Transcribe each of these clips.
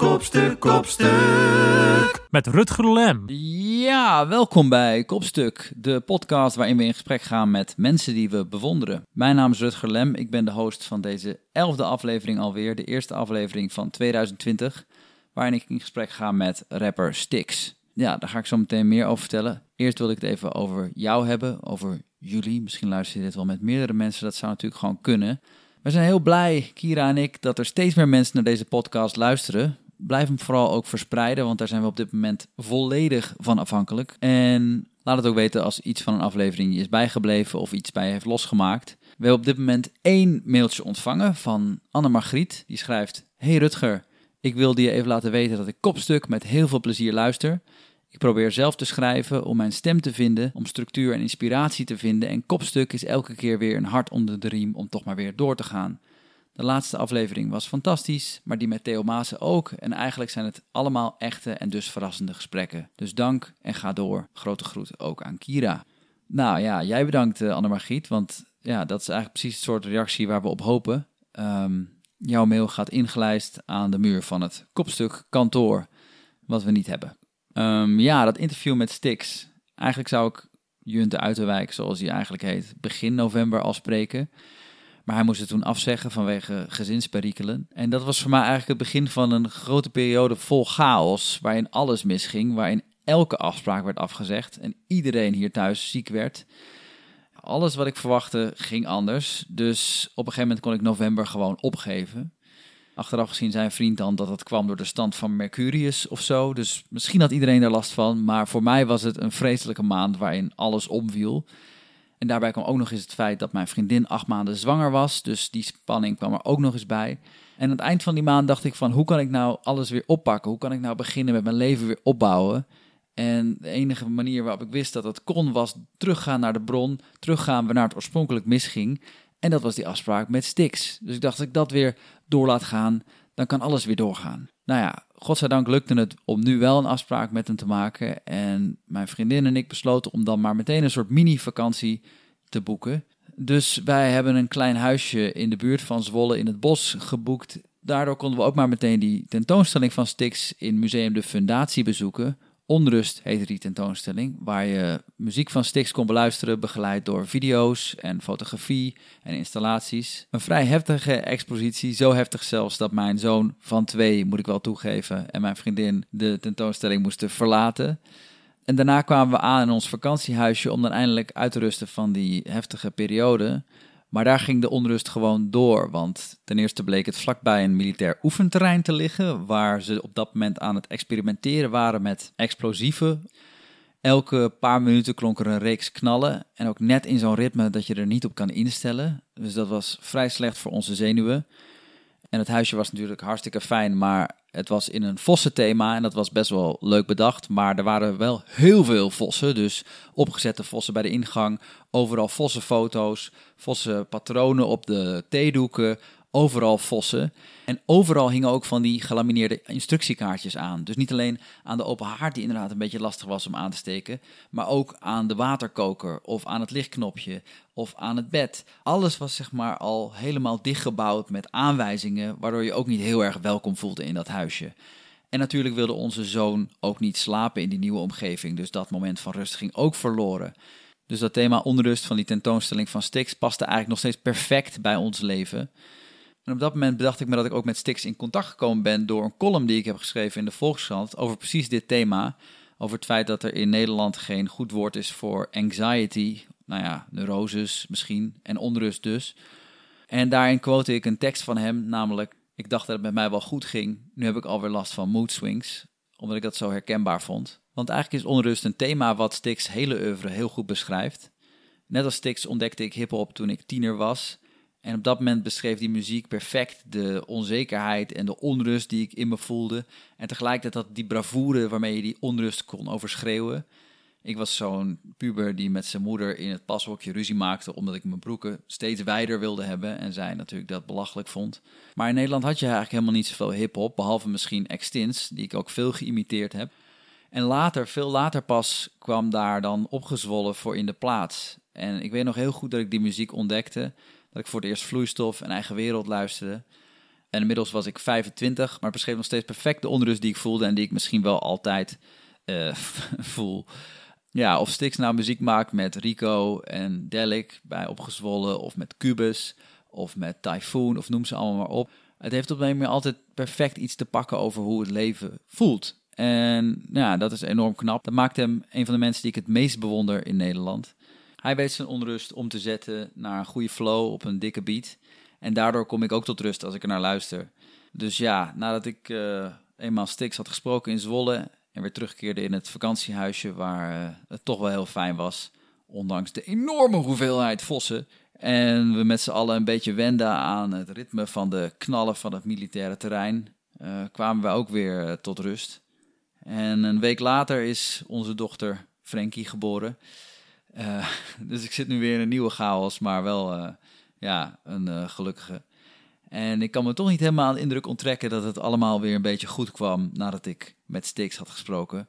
kopstuk, kopstuk. Met Rutger Lem. Ja, welkom bij Kopstuk, de podcast waarin we in gesprek gaan met mensen die we bewonderen. Mijn naam is Rutger Lem, ik ben de host van deze elfde aflevering alweer, de eerste aflevering van 2020, waarin ik in gesprek ga met rapper Styx. Ja, daar ga ik zo meteen meer over vertellen. Eerst wil ik het even over jou hebben, over jullie. Misschien luister je dit wel met meerdere mensen, dat zou natuurlijk gewoon kunnen. We zijn heel blij, Kira en ik, dat er steeds meer mensen naar deze podcast luisteren. Blijf hem vooral ook verspreiden, want daar zijn we op dit moment volledig van afhankelijk. En laat het ook weten als iets van een aflevering je is bijgebleven of iets bij je heeft losgemaakt. We hebben op dit moment één mailtje ontvangen van Anne Margriet. Die schrijft: Hey Rutger, ik wilde je even laten weten dat ik kopstuk met heel veel plezier luister. Ik probeer zelf te schrijven om mijn stem te vinden, om structuur en inspiratie te vinden. En kopstuk is elke keer weer een hart onder de riem om toch maar weer door te gaan. De laatste aflevering was fantastisch, maar die met Theo Maassen ook. En eigenlijk zijn het allemaal echte en dus verrassende gesprekken. Dus dank en ga door. Grote groet ook aan Kira. Nou ja, jij bedankt uh, Anne-Margriet, want ja, dat is eigenlijk precies het soort reactie waar we op hopen. Um, jouw mail gaat ingelijst aan de muur van het kopstuk kantoor, wat we niet hebben. Um, ja, dat interview met Stix. Eigenlijk zou ik Junte Uiterwijk, zoals hij eigenlijk heet, begin november al spreken. Maar hij moest het toen afzeggen vanwege gezinsperikelen. En dat was voor mij eigenlijk het begin van een grote periode vol chaos, waarin alles misging, waarin elke afspraak werd afgezegd en iedereen hier thuis ziek werd. Alles wat ik verwachtte ging anders. Dus op een gegeven moment kon ik november gewoon opgeven. Achteraf gezien zijn vriend dan dat het kwam door de stand van Mercurius of zo. Dus misschien had iedereen daar last van. Maar voor mij was het een vreselijke maand waarin alles omviel. En daarbij kwam ook nog eens het feit dat mijn vriendin acht maanden zwanger was. Dus die spanning kwam er ook nog eens bij. En aan het eind van die maand dacht ik van hoe kan ik nou alles weer oppakken? Hoe kan ik nou beginnen met mijn leven weer opbouwen? En de enige manier waarop ik wist dat het kon was teruggaan naar de bron. Teruggaan waar het oorspronkelijk misging. En dat was die afspraak met Stix. Dus ik dacht, als ik dat weer door laat gaan, dan kan alles weer doorgaan. Nou ja, godzijdank lukte het om nu wel een afspraak met hem te maken. En mijn vriendin en ik besloten om dan maar meteen een soort mini-vakantie te boeken. Dus wij hebben een klein huisje in de buurt van Zwolle in het bos geboekt. Daardoor konden we ook maar meteen die tentoonstelling van Stix in Museum de Fundatie bezoeken. Onrust heette die tentoonstelling, waar je muziek van Stix kon beluisteren, begeleid door video's en fotografie en installaties. Een vrij heftige expositie, zo heftig zelfs dat mijn zoon van twee, moet ik wel toegeven, en mijn vriendin de tentoonstelling moesten verlaten. En daarna kwamen we aan in ons vakantiehuisje om dan eindelijk uit te rusten van die heftige periode. Maar daar ging de onrust gewoon door, want ten eerste bleek het vlakbij een militair oefenterrein te liggen, waar ze op dat moment aan het experimenteren waren met explosieven. Elke paar minuten klonk er een reeks knallen en ook net in zo'n ritme dat je er niet op kan instellen. Dus dat was vrij slecht voor onze zenuwen. En het huisje was natuurlijk hartstikke fijn, maar het was in een vossenthema en dat was best wel leuk bedacht. Maar er waren wel heel veel vossen, dus opgezette vossen bij de ingang. Overal vossenfoto's, vossen patronen op de theedoeken, overal vossen. En overal hingen ook van die gelamineerde instructiekaartjes aan. Dus niet alleen aan de open haard, die inderdaad een beetje lastig was om aan te steken, maar ook aan de waterkoker of aan het lichtknopje of aan het bed. Alles was zeg maar al helemaal dichtgebouwd met aanwijzingen, waardoor je ook niet heel erg welkom voelde in dat huisje. En natuurlijk wilde onze zoon ook niet slapen in die nieuwe omgeving, dus dat moment van rust ging ook verloren. Dus dat thema onrust van die tentoonstelling van Stix paste eigenlijk nog steeds perfect bij ons leven. En op dat moment bedacht ik me dat ik ook met Stix in contact gekomen ben door een column die ik heb geschreven in de Volkskrant over precies dit thema. Over het feit dat er in Nederland geen goed woord is voor anxiety, nou ja, neuroses misschien, en onrust dus. En daarin quote ik een tekst van hem, namelijk: Ik dacht dat het met mij wel goed ging, nu heb ik alweer last van mood swings, omdat ik dat zo herkenbaar vond. Want eigenlijk is onrust een thema wat Stix hele oeuvre heel goed beschrijft. Net als Stix ontdekte ik hip-hop toen ik tiener was. En op dat moment beschreef die muziek perfect de onzekerheid en de onrust die ik in me voelde. En tegelijkertijd dat die bravoure waarmee je die onrust kon overschreeuwen. Ik was zo'n puber die met zijn moeder in het pashokje ruzie maakte omdat ik mijn broeken steeds wijder wilde hebben en zij natuurlijk dat belachelijk vond. Maar in Nederland had je eigenlijk helemaal niet zoveel hip-hop, behalve misschien Extins, die ik ook veel geïmiteerd heb. En later, veel later pas, kwam daar dan opgezwollen voor in de plaats. En ik weet nog heel goed dat ik die muziek ontdekte dat ik voor het eerst vloeistof en eigen wereld luisterde. En inmiddels was ik 25, maar beschreef nog steeds perfect de onrust die ik voelde en die ik misschien wel altijd uh, voel. Ja, of Stix nou muziek maakt met Rico en Delic bij Opgezwollen, of met Cubus, of met Typhoon, of noem ze allemaal maar op. Het heeft op een manier altijd perfect iets te pakken over hoe het leven voelt. En ja, dat is enorm knap. Dat maakt hem een van de mensen die ik het meest bewonder in Nederland. Hij weet zijn onrust om te zetten naar een goede flow op een dikke beat. En daardoor kom ik ook tot rust als ik er naar luister. Dus ja, nadat ik uh, eenmaal Stix had gesproken in Zwolle en weer terugkeerde in het vakantiehuisje waar uh, het toch wel heel fijn was, ondanks de enorme hoeveelheid vossen. En we met z'n allen een beetje wenden aan het ritme van de knallen van het militaire terrein, uh, kwamen we ook weer tot rust. En een week later is onze dochter Frankie geboren. Uh, dus ik zit nu weer in een nieuwe chaos, maar wel uh, ja, een uh, gelukkige. En ik kan me toch niet helemaal aan de indruk onttrekken dat het allemaal weer een beetje goed kwam nadat ik met Stix had gesproken.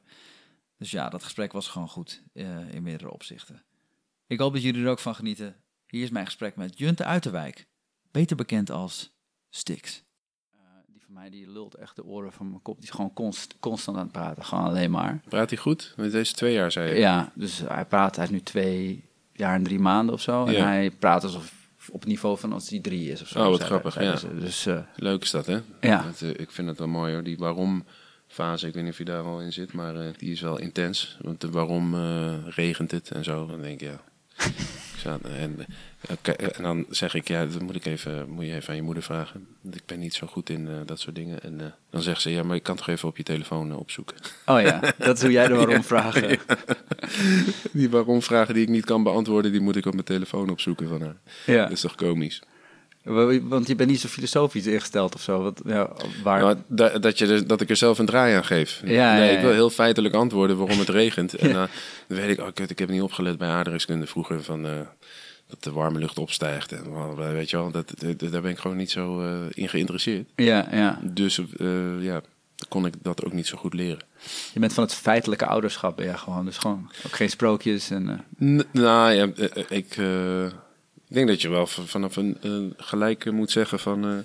Dus ja, dat gesprek was gewoon goed in meerdere opzichten. Ik hoop dat jullie er ook van genieten. Hier is mijn gesprek met Junte Uiterwijk, beter bekend als Stix mij die lult echt de oren van mijn kop. Die is gewoon const, constant aan het praten. Gewoon alleen maar. Praat hij goed? Met deze twee jaar, zei je? Ja, dus hij praat. Hij is nu twee jaar en drie maanden of zo. En hij praat alsof op het niveau van als hij drie is of zo. Oh, wat grappig, ja. Dus, uh, Leuk is dat, hè? Ja. Dat, uh, ik vind het wel mooi, hoor. Die waarom fase, ik weet niet of je daar al in zit, maar uh, die is wel intens. Want de waarom regent het en zo. Dan denk ik, ja... En, en dan zeg ik, ja, dat moet, ik even, moet je even aan je moeder vragen. Ik ben niet zo goed in uh, dat soort dingen. En uh, dan zegt ze, ja, maar je kan toch even op je telefoon uh, opzoeken. Oh ja, dat is hoe jij de waarom vragen. Ja. Die waarom vragen die ik niet kan beantwoorden, die moet ik op mijn telefoon opzoeken van haar. Ja. Dat is toch komisch? Want je bent niet zo filosofisch ingesteld of zo. Wat, ja, waar... Nou, dat, dat, je er, dat ik er zelf een draai aan geef. Ja, nee, ja, ik wil heel feitelijk antwoorden waarom het regent. En dan weet ik, oh, kut, ik heb niet opgelet bij aardrijkskunde vroeger van dat de warme lucht opstijgt. En weet je wel, dat, daar ben ik gewoon niet zo uh, in geïnteresseerd. Ja, ja. Dus ja, kon ik dat ook niet zo goed leren. Je bent van het feitelijke ouderschap, ja, gewoon. Dus gewoon ook geen sprookjes en... Nou ja, ik... Ik denk dat je wel vanaf een uh, gelijk moet zeggen van uh,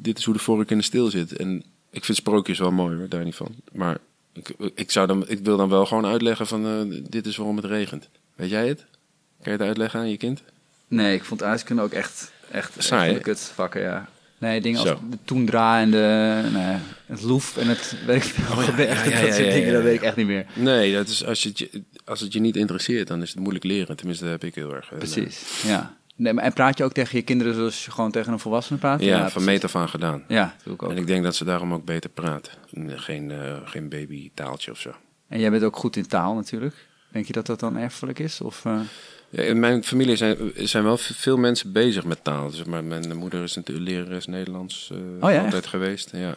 dit is hoe de vork in de stil zit. En ik vind sprookjes wel mooi hoor, daar niet van. Maar ik, ik, zou dan, ik wil dan wel gewoon uitleggen van uh, dit is waarom het regent. Weet jij het? Kan je het uitleggen aan je kind? Nee, ik vond ijskunde ook echt, echt saai. de kutvakken, ja. Nee, dingen als de toendra en de, nee, het loef en het weet ik. Oh, ja, ja, ja, dat soort dingen, dat weet ik echt niet meer. Nee, dat is, als, je, als het je niet interesseert, dan is het moeilijk leren. Tenminste, dat heb ik heel erg. Precies, ja. Nee, maar en praat je ook tegen je kinderen zoals je gewoon tegen een volwassene praat? Ja, ja van meet af aan gedaan. Ja, doe ik ook. En ik denk dat ze daarom ook beter praten. Geen, uh, geen babytaaltje of zo. En jij bent ook goed in taal natuurlijk. Denk je dat dat dan erfelijk is? Of, uh... ja, in mijn familie zijn, zijn wel veel mensen bezig met taal. Dus, maar mijn moeder is natuurlijk lerares Nederlands uh, oh, ja, altijd echt? geweest. Ja.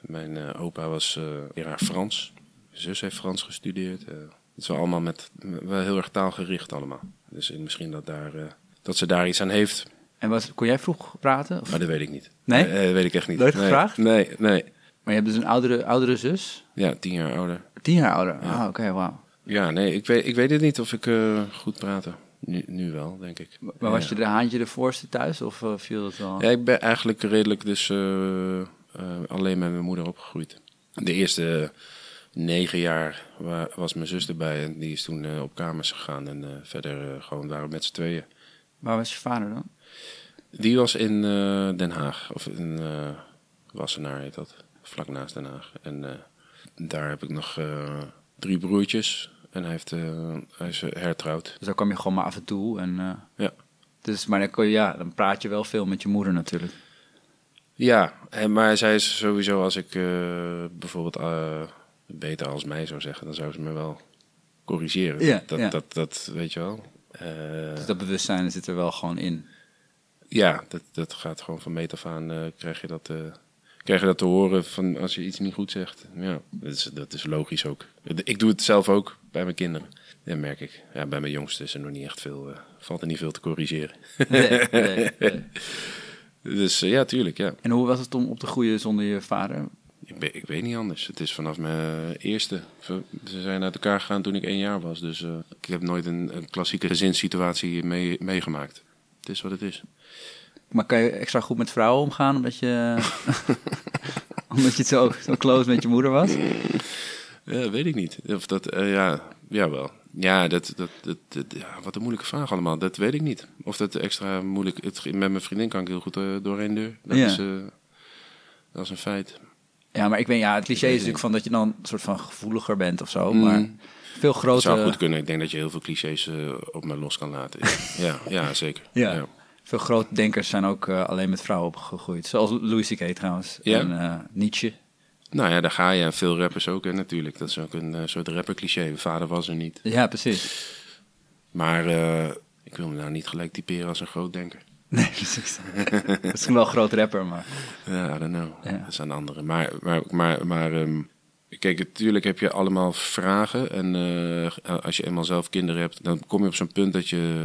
Mijn opa was leraar Frans. Mijn zus heeft Frans gestudeerd. het is wel allemaal met, wel heel erg taalgericht allemaal. Dus misschien dat daar dat ze daar iets aan heeft. En kon jij vroeg praten? Of? Maar dat weet ik niet. Nee? nee dat weet ik echt niet. Nee. gevraagd? Nee, nee. Maar je hebt dus een oudere, oudere zus? Ja, tien jaar ouder. Tien jaar ouder? Ja. Ah, oké, okay, wauw. Ja, nee, ik weet, ik weet het niet of ik uh, goed praatte. Nu, nu wel, denk ik. Maar was je de haantje de voorste thuis of uh, viel dat wel? Ja, ik ben eigenlijk redelijk dus uh, alleen met mijn moeder opgegroeid. De eerste negen jaar was mijn zus erbij en die is toen op kamers gegaan. En verder gewoon waren we met z'n tweeën. Waar was je vader dan? Die was in uh, Den Haag, of in uh, Wassenaar heet dat, vlak naast Den Haag. En uh, daar heb ik nog drie broertjes en hij, heeft, hij is hertrouwd. Dus daar kwam je gewoon maar af en toe? En, ja. Dus, maar dan, kon je, ja, dan praat je wel veel met je moeder natuurlijk. Ja, en, maar zij is sowieso, als ik bijvoorbeeld beter als mij zou zeggen, dan zou ze me wel corrigeren. Ja, dat, ja. Dat, dat, weet je wel. Uh, dus dat bewustzijn zit er wel gewoon in. Ja, dat, dat gaat gewoon van meet af aan. Uh, krijg, je dat, uh, krijg je dat te horen van als je iets niet goed zegt. Ja, dat is, dat is logisch ook. Ik doe het zelf ook bij mijn kinderen. Ja, merk ik. Ja, bij mijn jongste is er nog niet echt veel. valt er niet veel te corrigeren. Nee, nee, nee. dus ja, tuurlijk. Ja. En hoe was het om op te groeien zonder je vader? Ik, ben, ik weet niet anders. Het is vanaf mijn eerste. Ze zijn uit elkaar gegaan toen ik één jaar was. Dus uh, ik heb nooit een, een klassieke gezinssituatie mee, meegemaakt. Het is wat het is. Maar kan je extra goed met vrouwen omgaan omdat je, omdat je zo, zo close met je moeder was? Ja, weet ik niet. Of dat, eh ja, jawel. Ja, dat, dat, dat, dat- ja, wat een moeilijke vraag allemaal. Dat weet ik niet. Of dat extra moeilijk... Het, met mijn vriendin kan ik heel goed eh, doorheen deur. Dat, Ja. is, eh, dat is een feit. Ja, maar ik weet, ja, het cliché is natuurlijk van dat je dan een soort van gevoeliger bent of zo. Mm. Maar veel Het grote... zou goed kunnen. Ik denk dat je heel veel clichés eh, op me los kan laten. ja, ja, zeker. Ja. Veel grote denkers zijn ook eh, alleen met vrouwen opgegroeid. Zoals Louis C.K. trouwens. Ja? En eh, Nietzsche. Nou ja, daar ga je. En veel rappers ook, hè, natuurlijk. Dat is ook een soort rapper-cliché. Mijn vader was er niet. Ja, precies. Maar ik wil me nou niet gelijk typeren als een groot denker. Nee, precies. Misschien wel een groot rapper, maar... Ja, I don't know. Ja. Dat aan anderen. Maar, maar, maar, maar ehm, kijk, natuurlijk heb je allemaal vragen. En eh, als je eenmaal zelf kinderen hebt, dan kom je op zo'n punt dat je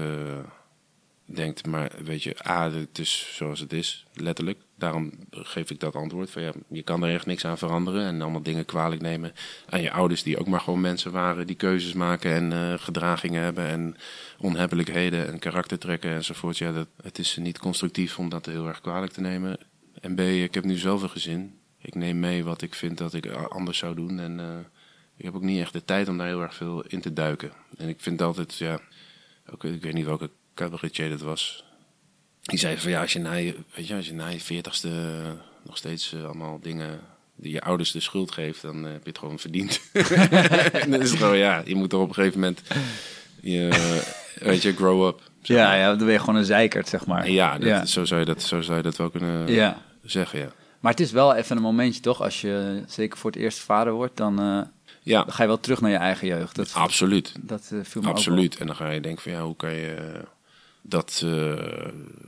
denkt, maar weet je, A, het is zoals het is, letterlijk. Daarom geef ik dat antwoord. Van, ja, je kan er echt niks aan veranderen en allemaal dingen kwalijk nemen aan je ouders, die ook maar gewoon mensen waren, die keuzes maken en eh, gedragingen hebben en onhebbelijkheden en karaktertrekken enzovoort. Ja, dat, het is niet constructief om dat heel erg kwalijk te nemen. En B, ik heb nu zelf een gezin. Ik neem mee wat ik vind dat ik anders zou doen. En eh, ik heb ook niet echt de tijd om daar heel erg veel in te duiken. En ik vind altijd, ja, ook, ik weet niet welke cabaretier dat was. Die zei van ja, als je na je, weet je, als je na je veertigste eh, nog steeds eh, allemaal dingen die je ouders de schuld geeft, dan eh, heb je het gewoon verdiend. en dan is gewoon, ja, je moet er op een gegeven moment, je, weet je, grow up. zeg Ja, maar. ja, dan ben je gewoon een zeikert, zeg maar. En ja, dat, ja. Zo, zou je dat, zo zou je dat wel kunnen Ja. zeggen, ja. Maar het is wel even een momentje, toch? Als je zeker voor het eerst vader wordt, dan, eh, Ja, dan ga je wel terug naar je eigen jeugd. Dat, absoluut. dat eh, viel me ook Absoluut. En dan ga je denken van ja, hoe kan je dat eh,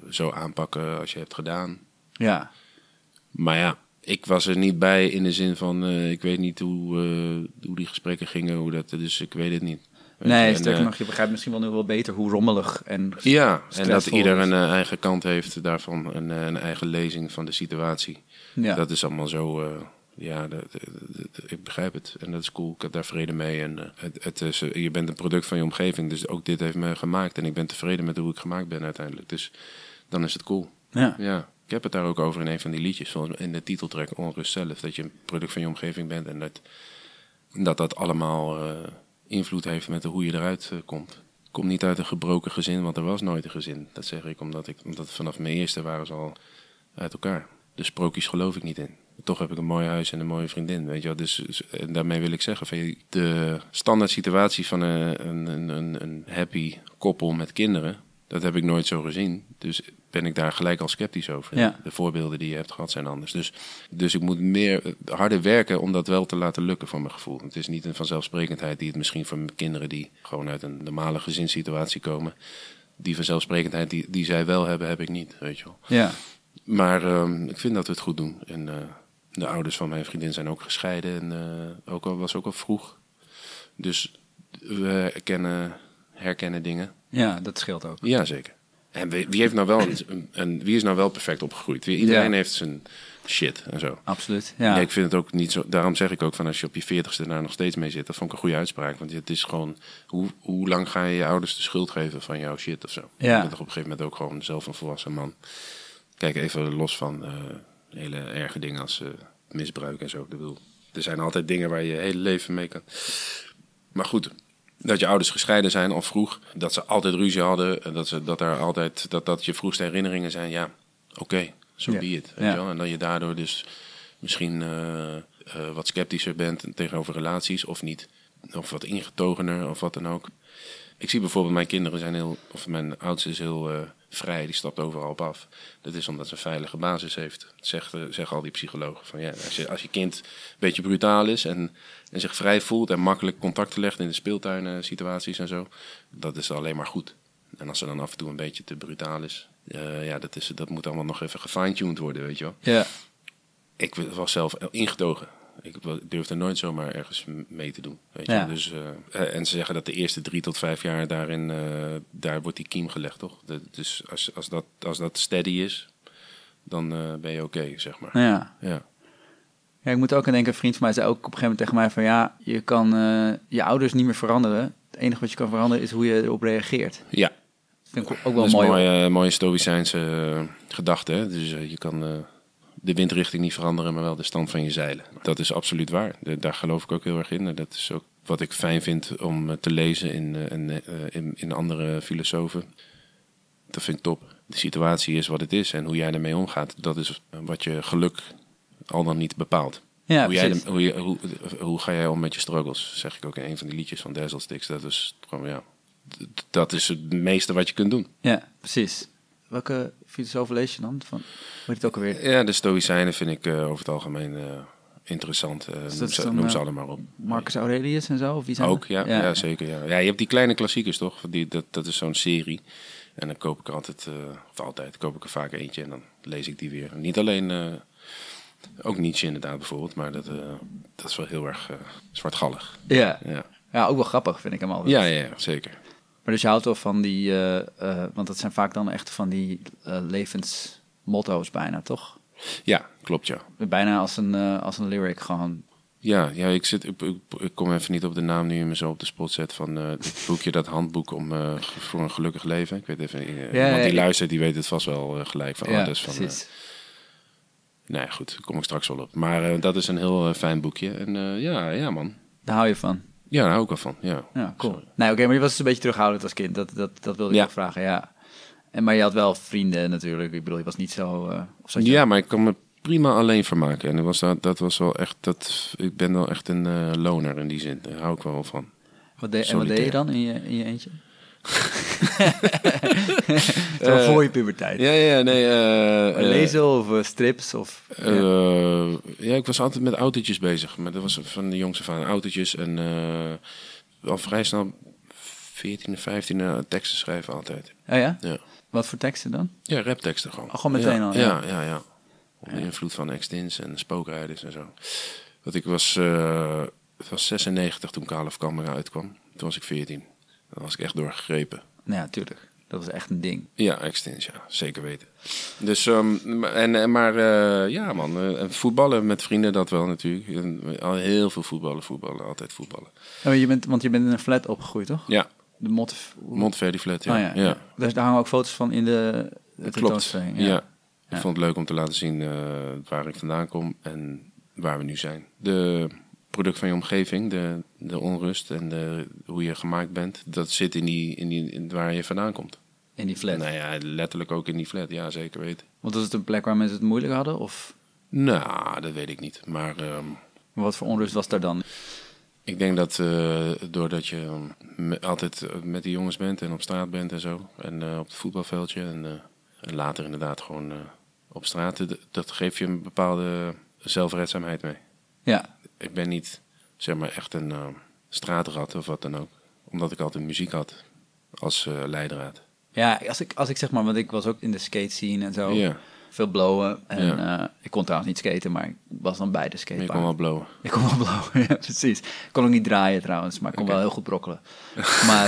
zo aanpakken als je hebt gedaan. Ja, Maar ja, ik was er niet bij in de zin van ik weet niet hoe, eh, hoe die gesprekken gingen, hoe dat, dus ik weet het niet. Nee, en, sterker eh, nog, je begrijpt misschien wel nu wel beter hoe rommelig en... Ja, en dat ieder een eh, eigen kant heeft daarvan, een, eh, een eigen lezing van de situatie. Ja. Dat is allemaal zo, eh, ja, dat, dat- dat- ik begrijp het. En dat is cool, ik heb daar vrede mee. En eh, het, het is, eh, je bent een product van je omgeving, dus ook dit heeft me gemaakt. En ik ben tevreden met hoe ik gemaakt ben uiteindelijk. Dus dan is het cool. ja. Ja, ik heb het daar ook over in een van die liedjes, in de titeltrack Onrust zelf. Dat je een product van je omgeving bent en dat dat, dat allemaal eh, invloed heeft met hoe je eruit komt. Ik kom niet uit een gebroken gezin, want er was nooit een gezin. Dat zeg ik omdat, ik, omdat vanaf mijn eerste waren ze al uit elkaar. Dus sprookjes geloof ik niet in. Toch heb ik een mooi huis en een mooie vriendin, weet je wel. Dus dus- en daarmee wil ik zeggen, van de standaard situatie van een, een, een, een, een happy koppel met kinderen, dat heb ik nooit zo gezien. Dus ben ik daar gelijk al sceptisch over. Ja. De voorbeelden die je hebt gehad zijn anders. Dus, dus ik moet meer eh, harder werken om dat wel te laten lukken voor mijn gevoel. Het is niet een vanzelfsprekendheid die het misschien voor kinderen die gewoon uit een normale gezinssituatie komen. Die vanzelfsprekendheid die, die zij wel hebben, heb ik niet, weet je wel. ja. Maar ehm, ik vind dat we het goed doen. En eh, de ouders van mijn vriendin zijn ook gescheiden. En eh, ook al, was ook al vroeg. Dus we herkennen, herkennen dingen. ja, dat scheelt ook. Jazeker. En wie, wie, heeft nou wel een, een, wie is nou wel perfect opgegroeid? Iedereen Ja. heeft zijn shit en zo. Absoluut, Ja. ja. ik vind het ook niet zo. Daarom zeg ik ook van als je op je veertigste daar nog steeds mee zit, dat vond ik een goede uitspraak. Want het is gewoon, hoe, hoe lang ga je je ouders de schuld geven van jouw shit of zo? Ja. Je bent toch op een gegeven moment ook gewoon zelf een volwassen man. Kijk, even los van eh, hele erge dingen als eh, misbruik en zo. Ik bedoel, er zijn altijd dingen waar je je hele leven mee kan. Maar goed, dat je ouders gescheiden zijn al vroeg, dat ze altijd ruzie hadden, en dat, ze, dat, daar altijd, dat dat je vroegste herinneringen zijn, ja, oké, zo be it. Weet Ja. je wel? En dat je daardoor dus misschien eh, eh, wat sceptischer bent tegenover relaties of niet. Of wat ingetogener of wat dan ook. Ik zie bijvoorbeeld mijn kinderen zijn heel, of mijn oudste is heel eh, vrij, die stapt overal op af. Dat is omdat ze een veilige basis heeft. Zegt, eh, zeggen al die psychologen. Van, ja, als, je, als je kind een beetje brutaal is en, en zich vrij voelt en makkelijk contacten legt in de speeltuinen situaties en zo, dat is alleen maar goed. En als ze dan af en toe een beetje te brutaal is, eh, ja, dat, is, dat moet allemaal nog even gefine-tuned worden, weet je wel. Ja, Ik was zelf ingetogen. Ik durfde nooit zomaar ergens mee te doen. Weet je? Ja. Dus, eh, eh, en ze zeggen dat de eerste drie tot vijf jaar daarin, eh, daar wordt die kiem gelegd, toch? De- dus als, als, dat, als dat steady is, dan ben je oké, zeg maar. ja. Ja. Ja, ik moet ook aan denken, een vriend van mij zei ook op een gegeven moment tegen mij van ja, je kan je ouders niet meer veranderen. Het enige wat je kan veranderen is hoe je erop reageert. ja, Vind ik ook Dat wel is mooi. een hoor. mooie, mooie stoïcijnse gedachte. Hè? Dus je kan de windrichting niet veranderen, maar wel de stand van je zeilen. Dat is absoluut waar. Daar geloof ik ook heel erg in. En dat is ook wat ik fijn vind om eh, te lezen in, eh, in, eh, in, in andere filosofen. Dat vind ik top. De situatie is wat het is en hoe jij ermee omgaat, dat is wat je geluk al dan niet bepaalt. Ja, hoe, jij de- hoe, je, hoe, hoe ga jij om met je struggles? Zeg ik ook in een van die liedjes van Dazzle Sticks. Dat is gewoon, ja, dat is het meeste wat je kunt doen. Ja, precies. Welke filosoof lees je dan? Van, heet het ook alweer? Ja, de Stoïcijnen vind ik eh, over het algemeen eh, interessant. Eh, dat noem, ze, dan, noem ze allemaal op. Marcus Aurelius en zo? Of wie zijn Ook, ja, ja. zeker. Ja. ja, je hebt die kleine klassiekers toch? Die, dat, dat is zo'n serie. En dan koop ik er altijd, of altijd, koop ik er vaak eentje en dan lees ik die weer. Niet alleen, ook Nietzsche inderdaad bijvoorbeeld, maar dat, dat is wel heel erg zwartgallig. Ja. Ja. ja, ook wel grappig vind ik hem altijd. Ja, ja, ja, zeker. Maar dus je houdt wel van die, eh, eh, want dat zijn vaak dan echt van die eh, levensmotto's bijna, toch? Ja, klopt ja. Bijna als een, als een lyric gewoon. Ja, ja ik, zit, ik, kom even niet op de naam nu je me zo op de spot zet van het boekje, dat handboek om, voor een gelukkig leven. Ik weet even, eh, Ja, die ja, luistert, die weet het vast wel gelijk van. oh, is van precies. ja, goed, daar kom ik straks wel op. Maar dat is een heel fijn boekje. En ja, ja man. Daar hou je van. Ja, daar hou ik wel van. Ja, Ja, cool. Sorry. Nee, oké, maar je was dus een beetje terughoudend als kind. Dat, dat, dat wilde ik Ja. ook vragen, ja. En, maar je had wel vrienden natuurlijk. Ik bedoel, je was niet zo... eh of Ja, maar ik kan me prima alleen vermaken. En dat was, dat, dat was wel echt, dat, ik ben wel echt een eh, loner in die zin. Daar hou ik wel van. Wat deed, en wat deed je dan in je, in je eentje? Zo voor je puberteit. Ja, ja, nee. eh, eh, Lezen of eh, strips of... Eh, ja, ik was altijd met autootjes bezig. Maar dat was van de jongste van autootjes. En eh, al vrij snel 14 of 15 eh, teksten schrijven altijd. Oh ja? Ja, Wat voor teksten dan? ja rapteksten gewoon. Oh, gewoon meteen ja, al, ja. Ja, ja. Onder invloed van Extins en spookrijders en zo. Want ik was, eh, het was 96 toen Calif Camera uitkwam. Toen was ik 14. Dan was ik echt doorgegrepen. Nou ja, tuurlijk. Dat was echt een ding. Ja, Extins, ja, zeker weten. Dus, ehm, maar- en, maar eh, ja man, eh, en voetballen met vrienden, dat wel natuurlijk. En, al heel veel voetballen, voetballen, altijd voetballen. Oh, je bent, want je bent in een flat opgegroeid, toch? Ja, De. Montverdi Flat, ja. Oh, ja. ja. Dus daar hangen ook foto's van in de, de Klopt, ja. Ja. Ik vond het leuk om te laten zien eh, waar ik vandaan kom en waar we nu zijn. De product van je omgeving, de, de onrust en de, hoe je gemaakt bent, dat zit in, die, in, die, in waar je vandaan komt. In die flat. Nou ja, letterlijk ook in die flat, ja zeker weten. Want was het een plek waar mensen het moeilijk hadden? Of Nou, dat weet ik niet. Maar ehm, wat voor onrust was daar dan? Ik denk dat eh, doordat je me- altijd eh, met die jongens bent en op straat bent en zo. En eh, op het voetbalveldje en, en later inderdaad gewoon op straat. Dat geeft je een bepaalde zelfredzaamheid mee. Ja, Ik ben niet zeg maar echt een eh, straatrat of wat dan ook. Omdat ik altijd muziek had als eh, leidraad. ja als, ik, als ik zeg maar, want ik was ook in de skate scene en zo. Ja, Veel blowen. En Ja. eh, ik kon trouwens niet skaten, maar ik was dan bij de maar skatepark. kon wel blowen. Ik kon wel blowen, ja, precies. Ik kon ook niet draaien trouwens, maar ik kon wel heel goed brokkelen. maar,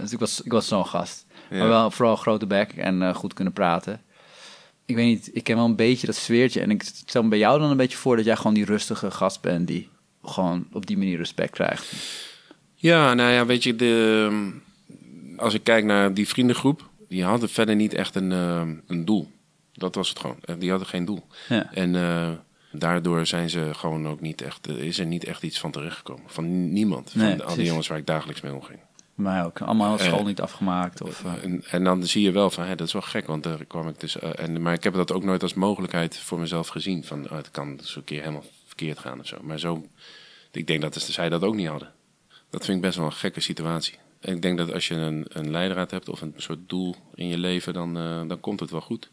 dus ik was, ik was zo'n gast. Ja. Maar wel vooral grote bek en goed kunnen praten. Ik weet niet, ik ken wel een beetje dat sfeertje. En ik stel me bij jou dan een beetje voor dat jij gewoon die rustige gast bent... die gewoon op die manier respect krijgt. Ja, nou ja, weet je, de, als ik kijk naar die vriendengroep, die hadden verder niet echt een, eh, een doel. Dat was het gewoon. Eh, Die hadden geen doel. Ja. En eh, daardoor zijn ze gewoon ook niet echt, er is er niet echt iets van terechtgekomen. Van niemand. Van Nee, al die jongens waar ik dagelijks mee omging. Maar ook allemaal school Eh, niet afgemaakt. Of, eh, En, en dan zie je wel van, hè, dat is wel gek, want daar kwam ik dus. eh, en, maar ik heb dat ook nooit als mogelijkheid voor mezelf gezien. Van, oh, het kan dus een keer helemaal verkeerd gaan of zo. Maar zo, ik denk dat zij dat ook niet hadden. Dat vind ik best wel een gekke situatie. En ik denk dat als je een, een leidraad hebt of een soort doel in je leven, dan, dan komt het wel goed.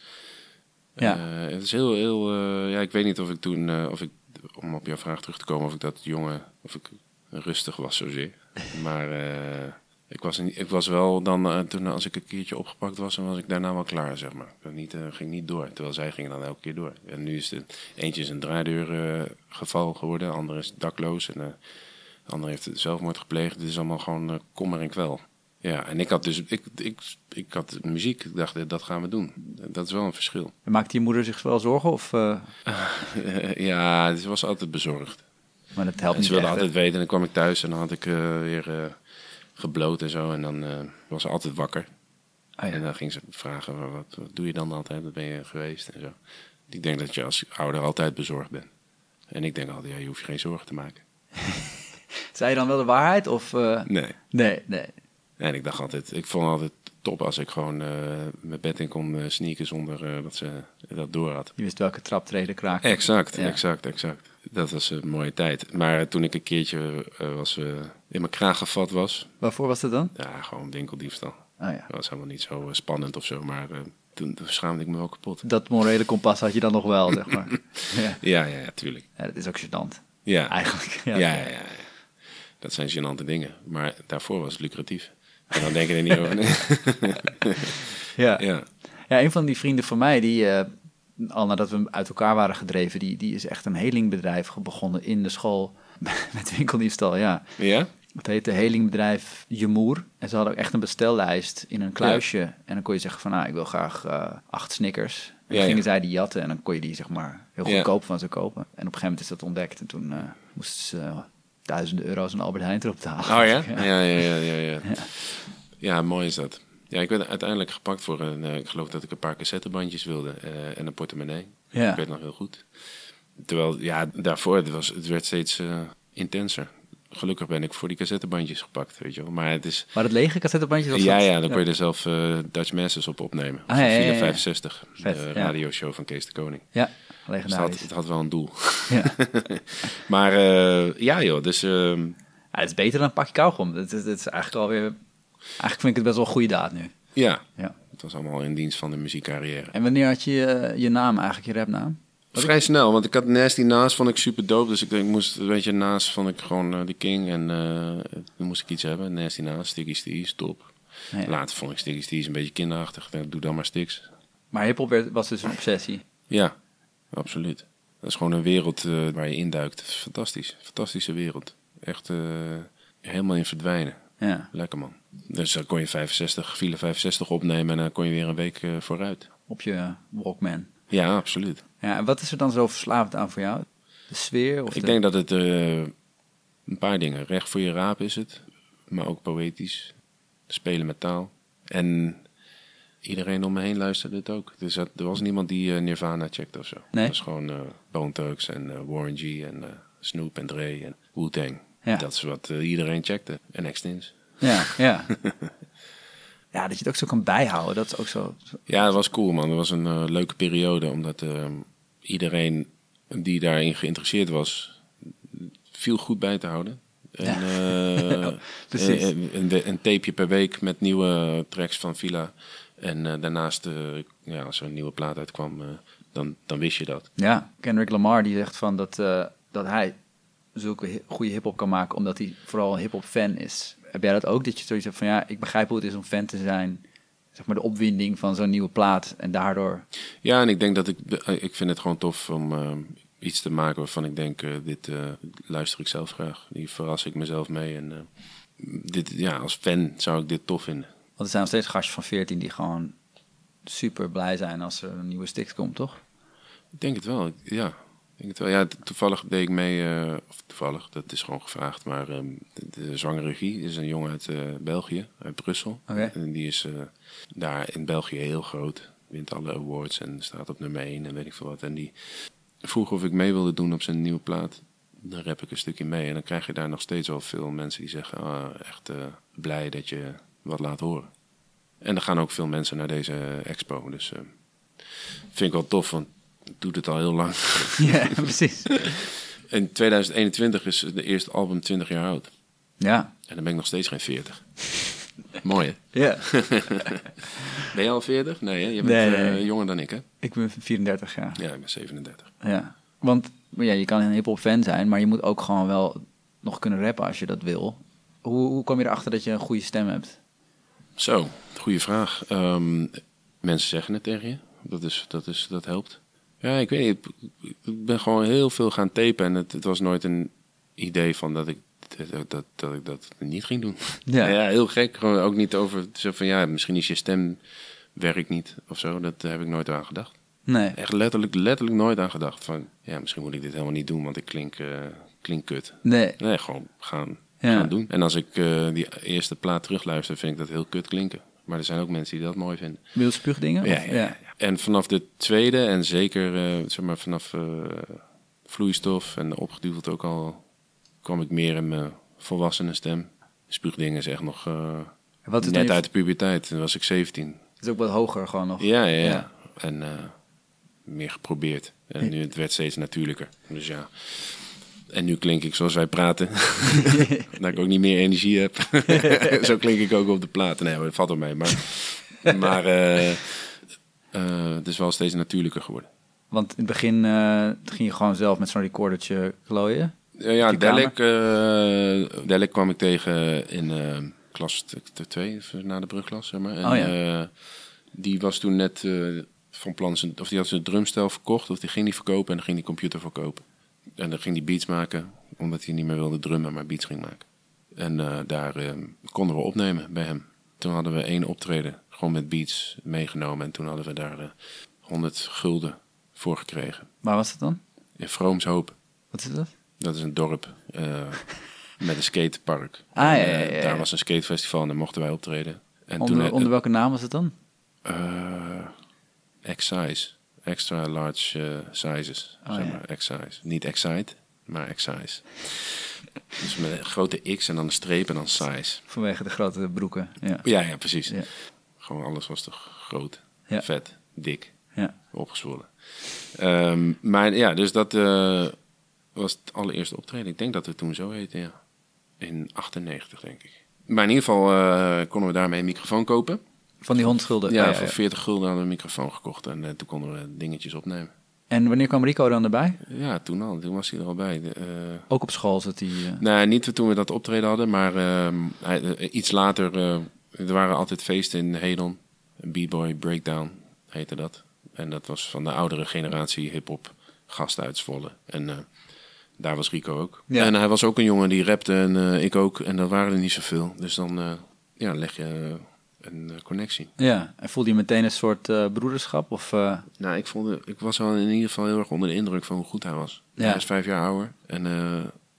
Ja. Het is heel, heel. ja, ik weet niet of ik toen, of ik, om op jouw vraag terug te komen, of ik dat jongen, of ik rustig was zozeer. Maar ik, was, niet- ik was wel dan, eh, toen als ik een keertje opgepakt was, dan was ik daarna wel klaar, zeg maar. Ik niet, eh, ging niet door, terwijl zij gingen dan elke keer door. En nu is het, eentje is een draaideur eh, geval geworden, de andere is dakloos en eh, de andere heeft zelfmoord gepleegd. Het is allemaal gewoon eh, kommer en kwel. Ja, en ik had dus, ik, ik, ik had muziek, ik dacht, eh, dat gaan we doen. Dat is wel een verschil. maakte je moeder zich wel zorgen? Of, eh, ja, ze was altijd bezorgd. maar dat helpt En niet ze wilde echt, hè? altijd weten. En dan kwam ik thuis en dan had ik eh, weer eh, gebloot en zo. En dan eh, was ze altijd wakker. Oh ja. En dan ging ze vragen, "Wat- wat, doe je dan altijd? Wat ben je geweest? En zo. Ik denk dat je als ouder altijd bezorgd bent. En ik denk altijd, ja, je hoeft je geen zorgen te maken. Zei je dan wel de waarheid? Of, eh, Nee. Nee, nee. En ik dacht altijd, ik vond het altijd top als ik gewoon eh, mijn bed in kon sneaken zonder dat ze dat door had. Je wist welke traptreden kraak. Exact, Ja. exact, exact. Dat was een mooie tijd. Maar toen ik een keertje eh, was, eh, in mijn kraag gevat was, Waarvoor was dat dan? ja, gewoon winkeldiefstal. Oh ja. Dat was helemaal niet zo eh, spannend of zo, maar toen schaamde ik me wel kapot. Dat morele kompas had je dan nog wel, zeg maar. ja. Ja, ja, ja, tuurlijk. ja, dat is ook gênant. Ja. Eigenlijk. Ja, ja, ja, ja. Dat zijn gênante dingen. Maar daarvoor was het lucratief. En dan denk je er niet over. Nee. ja. ja. Ja, een van die vrienden van mij, die al nadat we uit elkaar waren gedreven, die, die is echt een helingbedrijf begonnen in de school met winkeldiefstal. Ja, Ja? het heette helingbedrijf Jemoer. En ze hadden ook echt een bestellijst in een kluisje. En dan kon je zeggen van, nou, ik wil graag eh, acht Snickers. En Ja, gingen ja. zij die jatten en dan kon je die zeg maar heel goedkoop van ze kopen. En op een gegeven moment is dat ontdekt en toen eh, moesten ze eh, duizenden euro's aan Albert Heijn erop betalen. Oh ja? Ja, ja, ja, ja. Ja, ja. mooi is dat. Ja, ik werd uiteindelijk gepakt voor een... eh, ik geloof dat ik een paar cassettebandjes wilde eh, en een portemonnee. Ja. Ik weet nog heel goed. Terwijl, ja, daarvoor, het, was, het werd steeds eh, intenser. Gelukkig ben ik voor die cassettebandjes gepakt, weet je wel. Maar het is... Maar het lege cassettebandje was Ja, dat? ja, dan kon je er zelf Dutch Masters op opnemen. Ah, ja, ja, ja, ja. 65, Vet, de radioshow van Kees de Koning. Ja, Dus het had, legendarisch. het had wel een doel. Ja. maar ja joh, dus ehm, het is beter dan een pakje kauwgom. Het, het, het is eigenlijk alweer... Eigenlijk vind ik het best wel een goede daad nu. ja, Ja. het was allemaal in dienst van de muziekcarrière. En wanneer had je eh, je naam eigenlijk, je rapnaam? Vrij snel, want ik had Nasty Naast vond ik super dope. Dus ik, ik moest, weet je, Naast vond ik gewoon eh, de king. En dan moest ik iets hebben. Nasty Naast, Sticky Steez, top. Nee. Later vond ik Sticky Steez een beetje kinderachtig. Doe dan maar Sticks. Maar hiphop was dus een obsessie. Ja, absoluut. Dat is gewoon een wereld waar je induikt. Fantastisch. Fantastische wereld. Echt helemaal in verdwijnen. Ja, Lekker man. Dus dan kon je 65, file 65 opnemen en dan kon je weer een week eh, vooruit. op je Walkman. Ja, absoluut. Ja, en wat is er dan zo verslavend aan voor jou? De sfeer? Of Ik de- denk dat het eh, een paar dingen. Recht voor je raap is het, maar ook poëtisch. Spelen met taal. En iedereen om me heen luisterde het ook. Dus dat, er was niemand die eh, Nirvana checkte of zo. Nee? Het was gewoon eh Bone Thugs en eh, Warren G en Snoop en Dre en Wu-Tang. Ja. Dat is wat iedereen checkte. En Extins. Ja, ja. ja, dat je het ook zo kan bijhouden. Dat is ook zo... Ja, dat was cool man. Dat was een eh, leuke periode. Omdat eh, iedereen die daarin geïnteresseerd was, viel goed bij te houden. En, Ja. eh, precies. Een, een, een tapeje per week met nieuwe tracks van Villa. En eh, daarnaast, eh, ja, als er een nieuwe plaat uitkwam, eh, dan, dan wist je dat. Ja, Kendrick Lamar die zegt van dat, eh, dat hij zulke goede hip-hop kan maken omdat hij vooral een hip-hop fan is. Heb jij dat ook? Dat je zoiets hebt van ja, ik begrijp hoe het is om fan te zijn. Zeg maar de opwinding van zo'n nieuwe plaat en daardoor. Ja, en ik denk dat ik, ik vind het gewoon tof om eh, iets te maken waarvan ik denk, eh, dit eh, luister ik zelf graag. Hier verras ik mezelf mee. En eh, dit, ja, als fan zou ik dit tof vinden. Want er zijn nog steeds gastjes van 14 die gewoon super blij zijn als er een nieuwe stick komt, toch? Ik denk het wel, ja. Denk het wel. Ja, to- toevallig deed ik mee, eh, of toevallig, dat is gewoon gevraagd, maar ehm, de, de zwangere regie is een jongen uit eh, België, uit Brussel. En die is eh, daar in België heel groot, wint alle awards en staat op nummer 1 en weet ik veel wat. En die vroeg of ik mee wilde doen op zijn nieuwe plaat. Dan rap ik een stukje mee en dan krijg je daar nog steeds wel veel mensen die zeggen, ah, echt blij dat je wat laat horen. En er gaan ook veel mensen naar deze expo, dus eh, vind ik wel tof, want ik doe het al heel lang. Ja, precies. In 2021 is de eerste album 20 jaar oud. Ja. En dan ben ik nog steeds geen 40. Mooi hè? Ja. Ben je al 40? Nee hè? Je bent Nee, eh, jonger dan ik hè? Ik ben 34 jaar. Ja, ik ben 37. Ja. Want ja, je kan een hip-hop fan zijn, maar je moet ook gewoon wel nog kunnen rappen als je dat wil. Hoe, hoe kom je erachter dat je een goede stem hebt? Zo, goede vraag. Ehm, mensen zeggen het tegen je. Dat, is, dat, is, dat helpt. Ja, ik weet niet. Ik- ben gewoon heel veel gaan tapen. En het, het was nooit een idee van dat ik dat, dat, dat ik dat niet ging doen. Ja. Ja, heel gek. Gewoon ook niet over zo van ja, misschien is je stem werkt niet of zo. Dat heb ik nooit aan gedacht. Nee. Echt letterlijk, letterlijk nooit aan gedacht. Van ja, misschien moet ik dit helemaal niet doen, want ik klink, eh, klink kut. Nee. Nee, gewoon gaan, Ja. gaan doen. En als ik eh, die eerste plaat terugluister, vind ik dat heel kut klinken. Maar er zijn ook mensen die dat mooi vinden. Wil spuugdingen? Ja, ja, ja. En vanaf de tweede en zeker eh, zeg maar vanaf eh, vloeistof en opgeduweld ook al, kwam ik meer in mijn volwassene stem. Spuugdingen is echt nog eh, Wat is net je- uit de puberteit. Toen was ik 17. Het is ook wat hoger gewoon nog. Ja, ja, ja. En meer geprobeerd. En nu het werd steeds natuurlijker. Dus ja. En nu klink ik zoals wij praten. dat ik ook niet meer energie heb. Zo klink ik ook op de platen. Nee, dat valt op mij. Maar, maar eh, eh, het is wel steeds natuurlijker geworden. Want in het begin eh, ging je gewoon zelf met zo'n recordertje klooien. Ja, eh Delek kwam ik tegen in klas 2, na de brugklas, zeg maar. En, Oh ja. die was toen net van plan, of die had zijn drumstel verkocht, of die ging die verkopen en dan ging die computer verkopen. En dan ging die beats maken, omdat hij niet meer wilde drummen, maar beats ging maken. En eh, daar eh, konden we opnemen bij hem. Toen hadden we één optreden, gewoon met beats meegenomen. En toen hadden we daar eh 100 gulden voor gekregen. Waar was het dan? In Vroomshoop. Wat is dat? Dat is een dorp met een skatepark. Ah, ja, ja, ja. Daar was een skatefestival en daar mochten wij optreden. En Onder, toen onder welke naam was het dan? X-size. Extra large eh, sizes. Oh, zeg ja. maar, X-size. Niet Excite, maar X-size. Dus met een grote X en dan een streep en dan size. Vanwege de grote broeken. Ja. Ja, ja, precies. Ja. Gewoon alles was toch groot, vet, dik, ja. opgezwollen. Ehm, maar ja, dus dat eh, was het allereerste optreden. Ik denk dat het toen zo heette, ja. In 98, denk ik. Maar in ieder geval eh, konden we daarmee een microfoon kopen. Van die hondschulden. Ja, Oh, voor 40 gulden hadden we een microfoon gekocht. En eh, toen konden we dingetjes opnemen. En wanneer kwam Rico dan erbij? Ja, toen al. Toen was hij er al bij. De, eh, Ook op school zat hij... eh, Nee, niet toen we dat optreden hadden, maar ehm, hij, eh, iets later. er waren altijd feesten in Hedon. B-Boy Breakdown heette dat. En dat was van de oudere generatie hip-hop gasten uit Zwolle. En daar was Rico ook. Ja. En hij was ook een jongen die rapte en ik ook. En dat waren er niet zoveel. Dus dan ja, leg je een eh, connectie. Ja, en voelde je meteen een soort eh, broederschap? Of, eh, Nou, ik, vond, het- ik was wel in ieder geval heel erg onder de indruk van hoe goed hij was. Ja. Hij is vijf jaar ouder en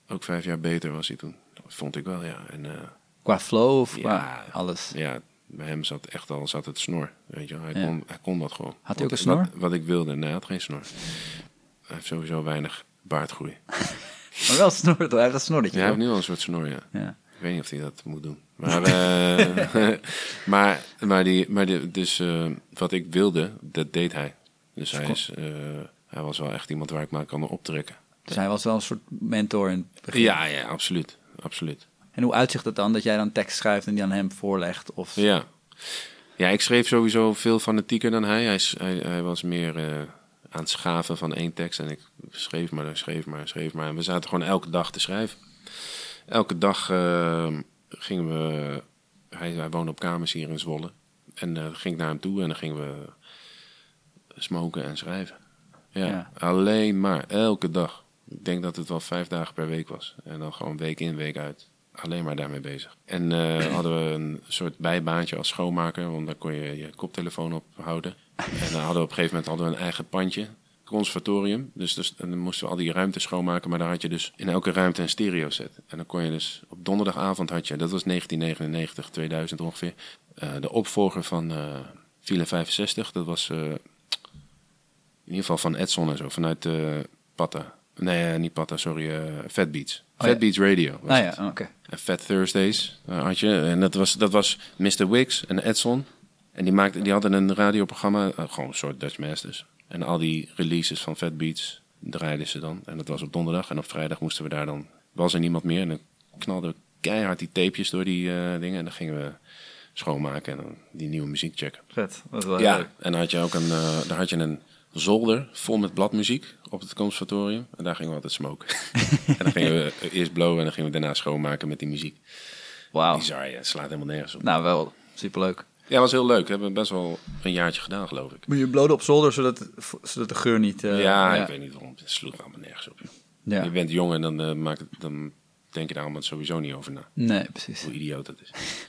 ook vijf jaar beter was hij toen. Dat vond ik wel, ja. En qua flow of Ja. qua alles? ja, bij hem zat echt al zat het snor. Weet je, hij, Ja. kon, hij kon dat gewoon. Had hij ook een snor? Wat, wat ik wilde, nee, hij had geen snor. Hij heeft sowieso weinig baardgroei. Maar wel snor, hij heeft een snorretje. Ja, hij heeft nu wel een soort snor, ja. Ik weet niet of hij dat moet doen. Maar, eh, maar, maar, die, maar die, dus eh, wat ik wilde, dat deed hij. Dus hij, is, eh, hij was wel echt iemand waar ik maar kan optrekken. Dus hij was wel een soort mentor in het begin. Ja, ja, absoluut. absoluut. En hoe uitzicht het dan dat jij dan tekst schrijft en die aan hem voorlegt? Of... Ja. ja, ik schreef sowieso veel fanatieker dan hij. Hij, hij, hij was meer aan het schaven van één tekst. En ik schreef maar, schreef maar, schreef maar. En we zaten gewoon elke dag te schrijven. Elke dag eh, gingen we... Hij, hij woonde op kamers hier in Zwolle. En eh ging ik naar hem toe en dan gingen we smoken en schrijven. Ja, Ja. alleen maar, elke dag. Ik denk dat het wel vijf dagen per week was. En dan gewoon week in, week uit. Alleen maar daarmee bezig. En eh, hadden we een soort bijbaantje als schoonmaker, want dan kon je je koptelefoon ophouden. En dan hadden we op een gegeven moment hadden we een eigen pandje, conservatorium. Dus, dus en dan moesten we al die ruimte schoonmaken, maar daar had je dus in elke ruimte een stereo set. En dan kon je dus op donderdagavond had je, dat was 1999, 2000 ongeveer, eh, de opvolger van eh File 65. Dat was eh, in ieder geval van Edson en zo, vanuit eh Patta. Nee, eh, niet Patta, sorry, eh Fat Beats. Oh, Fat ja. Beats Radio was Ah ja, oké. En Fat Thursdays eh, had je. En dat was, dat was Mr. Wicks en Edson. En die, maakten, die hadden een radioprogramma, eh, gewoon een soort Dutch Masters. En al die releases van Fat Beats draaiden ze dan. En dat was op donderdag. En op vrijdag moesten we daar dan... Was er niemand meer. En dan knalden we keihard die tapejes door die eh, dingen. En dan gingen we schoonmaken en dan die nieuwe muziek checken. Vet. Dat is wel Ja, leuk. en dan had je ook een, eh, daar had je een zolder vol met bladmuziek op het conservatorium. En daar gingen we altijd smoken. en dan gingen we eerst blowen en dan gingen we daarna schoonmaken met die muziek. Wauw. Bizar, ja. Het slaat helemaal nergens op. Nou, wel superleuk. Ja, was heel leuk. We hebben best wel een jaartje gedaan, geloof ik. Moet je bloden op zolder, zodat, zodat de geur niet... eh, ja, ik weet niet waarom. Het sloeg allemaal nergens op. Ja. Je bent jong en dan, eh, maakt het, dan denk je daar allemaal sowieso niet over na. Nee, precies. Hoe idioot het is.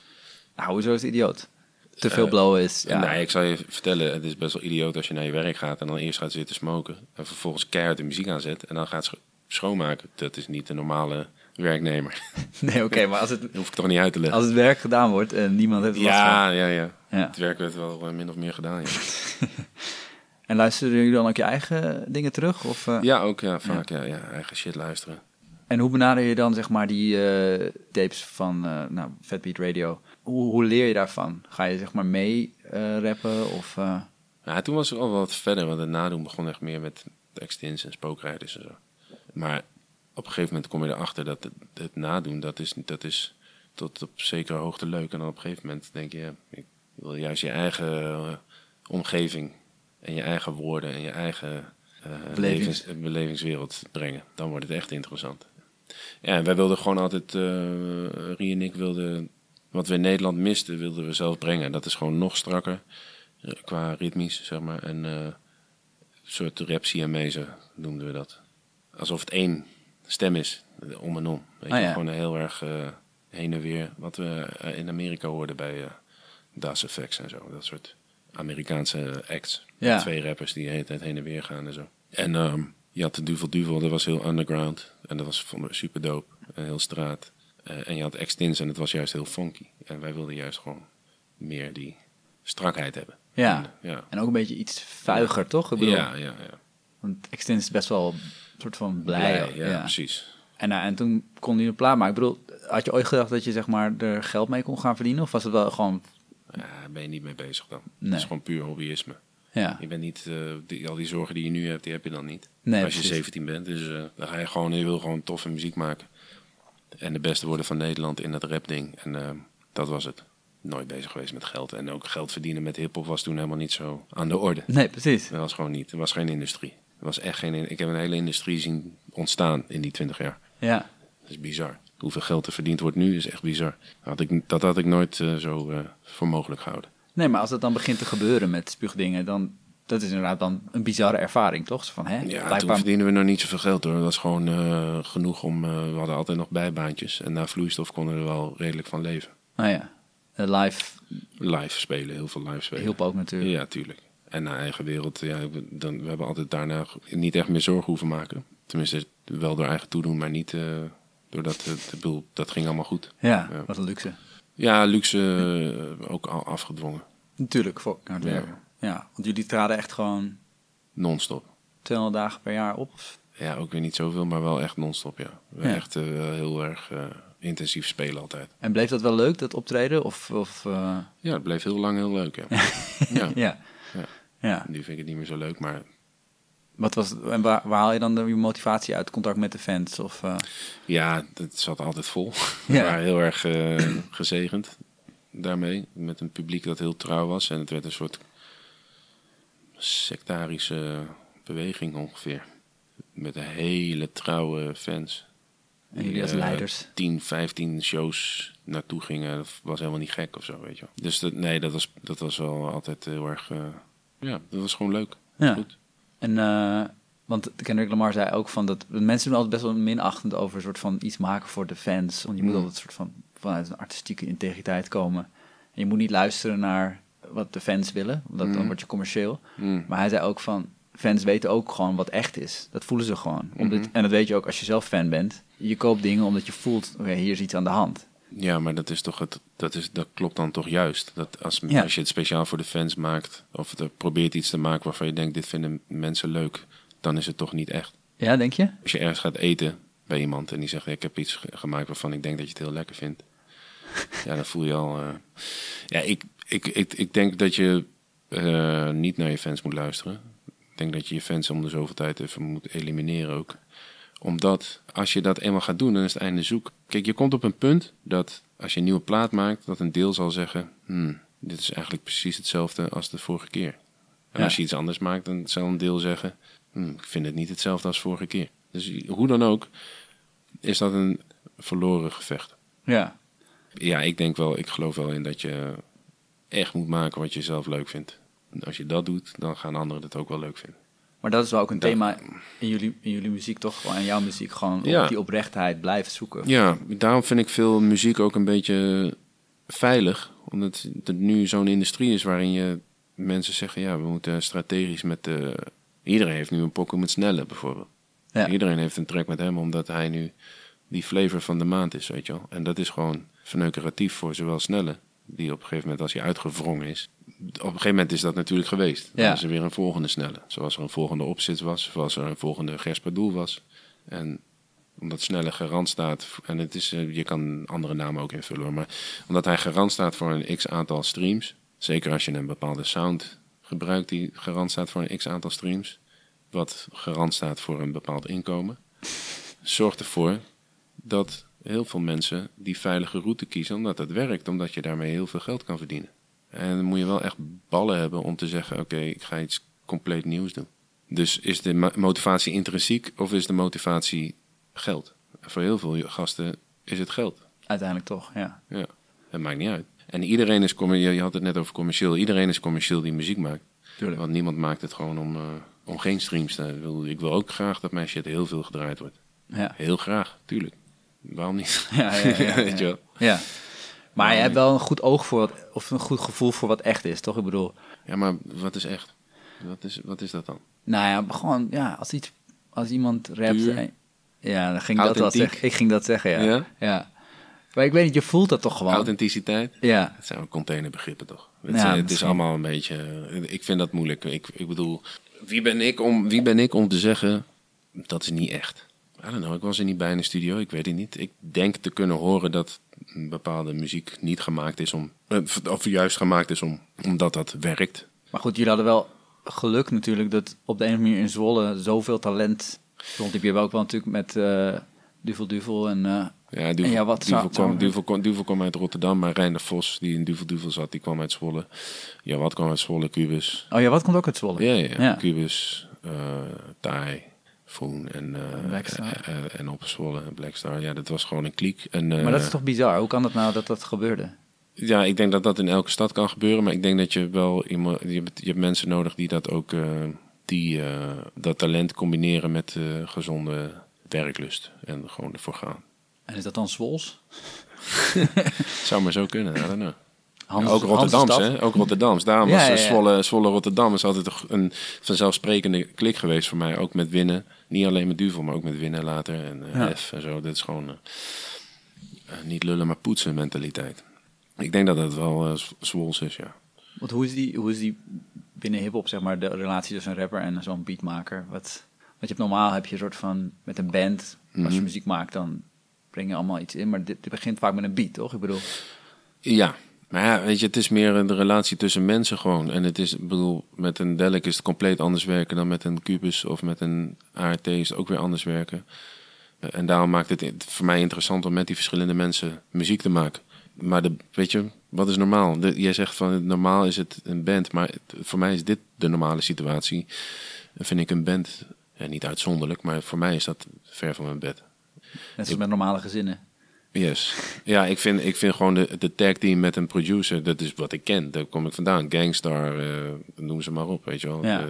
Nou, hoezo is het idioot? Te veel blowen is... Ja. Nee, ik zal je vertellen, het is best wel idioot als je naar je werk gaat en dan eerst gaat zitten smoken. En vervolgens keihard de muziek aanzet en dan gaat scho- schoonmaken. Dat is niet de normale werknemer. Nee, oké, maar als het, Dat hoef ik toch niet uit te leggen. als het werk gedaan wordt en niemand heeft last van. ja, ja, ja, Ja. Het werk werd wel eh, min of meer gedaan, ja. En luisteren jullie dan ook je eigen dingen terug? Of, eh, Ja, ook ja, vaak ja. Ja, eigen shit luisteren. En hoe benader je dan zeg maar die eh, tapes van nou, Fatbeat Radio? Hoe, hoe leer je daarvan? Ga je zeg maar mee rappen of... Ja, toen was het al wat verder, want het nadoen begon echt meer met extins en spookrijders en zo. Maar op een gegeven moment kom je erachter dat het, het nadoen, dat is, dat is tot op zekere hoogte leuk. En dan op een gegeven moment denk je, ja, ik wil juist je eigen eh, omgeving en je eigen woorden en je eigen eh, Belevings- levens, belevingswereld brengen. Dan wordt het echt interessant. Ja, en wij wilden gewoon altijd, eh Rie en ik wilden, wat we in Nederland misten, wilden we zelf brengen. Dat is gewoon nog strakker qua ritmisch, zeg maar. En een soort rap noemden we dat. Alsof het één stem is, om en om. Weet Ah, je, ja. gewoon heel erg eh, heen en weer. Wat we eh, in Amerika hoorden bij eh Das Effects en zo. Dat soort Amerikaanse acts. Ja. Twee rappers die de hele tijd heen en weer gaan en zo. En ehm, je had de Duvel Duvel, dat was heel underground. En dat was super dope. En heel straat. En je had Extins en het was juist heel funky. En wij wilden juist gewoon meer die strakheid hebben. ja. En, ja. En ook een beetje iets vuiger, toch? Ik bedoel, Ja, ja, ja. Want Extens is best wel soort van blij. Blij, ja, precies. En, nou, en toen kon hij een plaat maken. Ik bedoel, had je ooit gedacht dat je zeg maar er geld mee kon gaan verdienen? Of was het wel gewoon... Ja, daar ben je niet mee bezig dan. Nee. Het is gewoon puur hobbyisme. Ja, Je bent niet, eh, die, al die zorgen die je nu hebt, die heb je dan niet. Nee, Als je precies. 17 bent, dus eh, dan ga je gewoon, je wil gewoon toffe muziek maken. En de beste worden van Nederland in dat rapding. En eh, dat was het. Nooit bezig geweest met geld. En ook geld verdienen met hiphop was toen helemaal niet zo aan de orde. nee, precies. Dat was gewoon niet. Er was geen industrie. Er was echt geen. Ik heb een hele industrie zien ontstaan in die 20 jaar. Ja, Dat is bizar. Hoeveel geld er verdiend wordt nu is echt bizar. Had ik, dat had ik nooit eh, zo eh, voor mogelijk gehouden. nee, maar als het dan begint te gebeuren met spuugdingen, dan... Dat is inderdaad dan een bizarre ervaring, toch? Van, hè, Ja, toen blijkbaar... verdienen we nog niet zoveel geld hoor. Dat was gewoon eh, genoeg om. we hadden altijd nog bijbaantjes. En na vloeistof konden we wel redelijk van leven. Nou ja, live Live spelen, heel veel live spelen. hielp ook natuurlijk. Ja, tuurlijk. En naar eigen wereld, ja, we, dan, we hebben altijd daarna niet echt meer zorgen hoeven maken. Tenminste, wel door eigen toedoen, maar niet eh, doordat het, bedoel, dat ging allemaal goed. Ja, Ja. wat een luxe. Ja, luxe eh, ook al afgedwongen. Natuurlijk, voor hard Ja. werken. Ja, want jullie traden echt gewoon Non-stop. 200 dagen per jaar op. Ja, ook weer niet zoveel, maar wel echt non-stop, ja. We Ja. Echt eh, heel erg intensief spelen altijd. En bleef dat wel leuk, dat optreden? Of, of Ja, het bleef heel lang heel leuk, ja. ja. Ja. Nu vind ik het niet meer zo leuk, maar Wat was, en waar, waar haal je dan de je motivatie uit? Contact met de fans? Of, eh, ja, het zat altijd vol. We Ja. waren heel erg eh, gezegend daarmee. Met een publiek dat heel trouw was. En het werd een soort sectarische beweging ongeveer. Met een hele trouwe fans. en jullie als eh, leiders? 10, 15 shows naartoe gingen. Dat was helemaal niet gek of zo, weet je wel. Dus dat, nee, dat was, dat was wel altijd heel erg... ja, dat was gewoon leuk. Ja. Goed. En, eh, want Kendrick Lamar zei ook van dat mensen doen altijd best wel minachtend over een soort van iets maken voor de fans. Want je moet Mm. altijd een soort van vanuit een artistieke integriteit komen. En je moet niet luisteren naar wat de fans willen, want dan Mm. word je commercieel. Mm. Maar hij zei ook van fans weten ook gewoon wat echt is. Dat voelen ze gewoon. Omdat, Mhm. En dat weet je ook als je zelf fan bent. Je koopt dingen omdat je voelt, oké, hier is iets aan de hand. Ja, maar dat is toch het, dat, is, dat klopt dan toch juist. Dat als, Ja. als je het speciaal voor de fans maakt, of er probeert iets te maken waarvan je denkt, dit vinden mensen leuk, dan is het toch niet echt. Ja, denk je? Als je ergens gaat eten bij iemand en die zegt, ik heb iets ge- gemaakt waarvan ik denk dat je het heel lekker vindt. ja, dan voel je al... eh, Ja, ik, ik, ik, ik denk dat je eh, niet naar je fans moet luisteren. Ik denk dat je je fans om de zoveel tijd even moet elimineren ook. Omdat als je dat eenmaal gaat doen, dan is het einde zoek. Kijk, je komt op een punt dat als je een nieuwe plaat maakt, dat een deel zal zeggen: hmm, dit is eigenlijk precies hetzelfde als de vorige keer. En Ja. als je iets anders maakt, dan zal een deel zeggen: hmm, ik vind het niet hetzelfde als vorige keer. Dus hoe dan ook, is dat een verloren gevecht. Ja. Ja, ik denk wel, ik geloof wel in dat je echt moet maken wat je zelf leuk vindt. En als je dat doet, dan gaan anderen het ook wel leuk vinden. Maar dat is wel ook een thema in jullie, in jullie muziek, toch? In jouw muziek, gewoon Ja. op die oprechtheid blijven zoeken. Ja, daarom vind ik veel muziek ook een beetje veilig. Omdat het nu zo'n industrie is waarin je mensen zeggen... ja, we moeten strategisch met de... Iedereen heeft nu een pokken met Snelle bijvoorbeeld. Ja. Iedereen heeft een track met hem omdat hij nu die flavor van de maand is, weet je wel. En dat is gewoon verneukeratief voor zowel Snelle, die op een gegeven moment als hij uitgewrongen is. Op een gegeven moment is dat natuurlijk geweest. Dan Ja. is er weer een volgende Snelle. Zoals er een volgende opzit was, zoals er een volgende Gerspadoel was. En omdat Snelle garant staat, en het is, eh, je kan andere namen ook invullen, hoor, maar omdat hij garant staat voor een x aantal streams, zeker als je een bepaalde sound gebruikt die garant staat voor een x aantal streams, wat garant staat voor een bepaald inkomen, zorgt ervoor dat heel veel mensen die veilige route kiezen, omdat het werkt, omdat je daarmee heel veel geld kan verdienen. En dan moet je wel echt ballen hebben om te zeggen: oké, ik ga iets compleet nieuws doen. Dus is de mo- motivatie intrinsiek of is de motivatie geld? Voor heel veel gasten is het geld. Uiteindelijk toch, ja. Ja, het maakt niet uit. En iedereen is commercieel, je had het net over commercieel. Iedereen is commercieel die muziek maakt. Tuurlijk. Want niemand maakt het gewoon om, eh, om geen streams te wil, ik wil ook graag dat mijn shit heel veel gedraaid wordt. Ja, Heel graag, tuurlijk. Waarom niet? ja, ja. ja, Weet je ja. wel. Ja. Maar je hebt wel een goed oog voor wat, of een goed gevoel voor wat echt is, toch? Ik bedoel, Ja, maar wat is echt? Wat is, wat is dat dan? nou ja, gewoon, ja, als, iets, als iemand rapt... En- ja, dan ging ik dat wel zeggen. Ik ging dat zeggen, ja. Ja? ja. Maar ik weet niet, je voelt dat toch gewoon? Authenticiteit? Ja, Het zijn containerbegrippen toch? Het, Ja, het is misschien. allemaal een beetje. Ik vind dat moeilijk. Ik, ik bedoel, wie ben ik, om, wie ben ik om te zeggen dat is niet echt? I don't know, ik was er niet bij in de studio, ik weet het niet. Ik denk te kunnen horen dat een bepaalde muziek niet gemaakt is om. eh, Of juist gemaakt is om, omdat dat werkt. maar goed, jullie hadden wel geluk natuurlijk dat op de ene manier in Zwolle zoveel talent rondliep. Je hebt ook wel natuurlijk met eh Duvel Duvel en... eh, Ja, Duvel, Ja, wat Duvel, kwam, Duvel, kwam, Duvel kwam uit Rotterdam, maar Reiner Vos, die in Duvel Duvel zat, die kwam uit Zwolle. Ja, wat kwam uit Zwolle? Cubus. oh ja, wat komt ook uit Zwolle? Ja, ja, ja. Cubus, Foon en, eh, en Opzwolle en Blackstar. Ja, dat was gewoon een kliek. En, Maar dat is toch bizar? Hoe kan het nou dat dat gebeurde? Ja, ik denk dat dat in elke stad kan gebeuren. Maar ik denk dat je wel iemand... Je hebt, je hebt mensen nodig die dat ook... die dat talent combineren met gezonde werklust. En gewoon ervoor gaan. En is dat dan Zwols? Zou maar zo kunnen, I don't know. Hans- ook Rotterdams, hè? Ook Rotterdams. Daarom Ja, was ja. Zwolle, Zwolle Rotterdam is altijd een vanzelfsprekende klik geweest voor mij. Ook met winnen. Niet alleen met Duvel, maar ook met winnen later. En eh, Ja. F en zo. Dat is gewoon eh, eh, niet lullen, maar poetsen mentaliteit. Ik denk dat dat wel Zwols is, ja. Want hoe is die, hoe is die binnen hip-hop, zeg maar, de relatie tussen een rapper en zo'n beatmaker? Wat, want je hebt normaal heb je een soort van met een band, als je Mhm. muziek maakt, dan breng je allemaal iets in. Maar dit, dit begint vaak met een beat, toch? Ik bedoel, Ja, maar ja, weet je, het is meer de relatie tussen mensen gewoon. En het is, ik bedoel, met een Delic is het compleet anders werken dan met een Cubus of met een ART is het ook weer anders werken. Eh, En daarom maakt het voor mij interessant om met die verschillende mensen muziek te maken. Maar de, weet je, wat is normaal? De, jij zegt van normaal is het een band, maar het- voor mij is dit de normale situatie. En vind ik een band, ja, niet uitzonderlijk, maar voor mij is dat ver van mijn bed. net zoals met normale gezinnen. Yes. Ja, ik vind, ik vind gewoon de, de tag team met een producer, dat is wat ik ken. Daar kom ik vandaan. Gangstar, eh, noem ze maar op, weet je wel. Ja.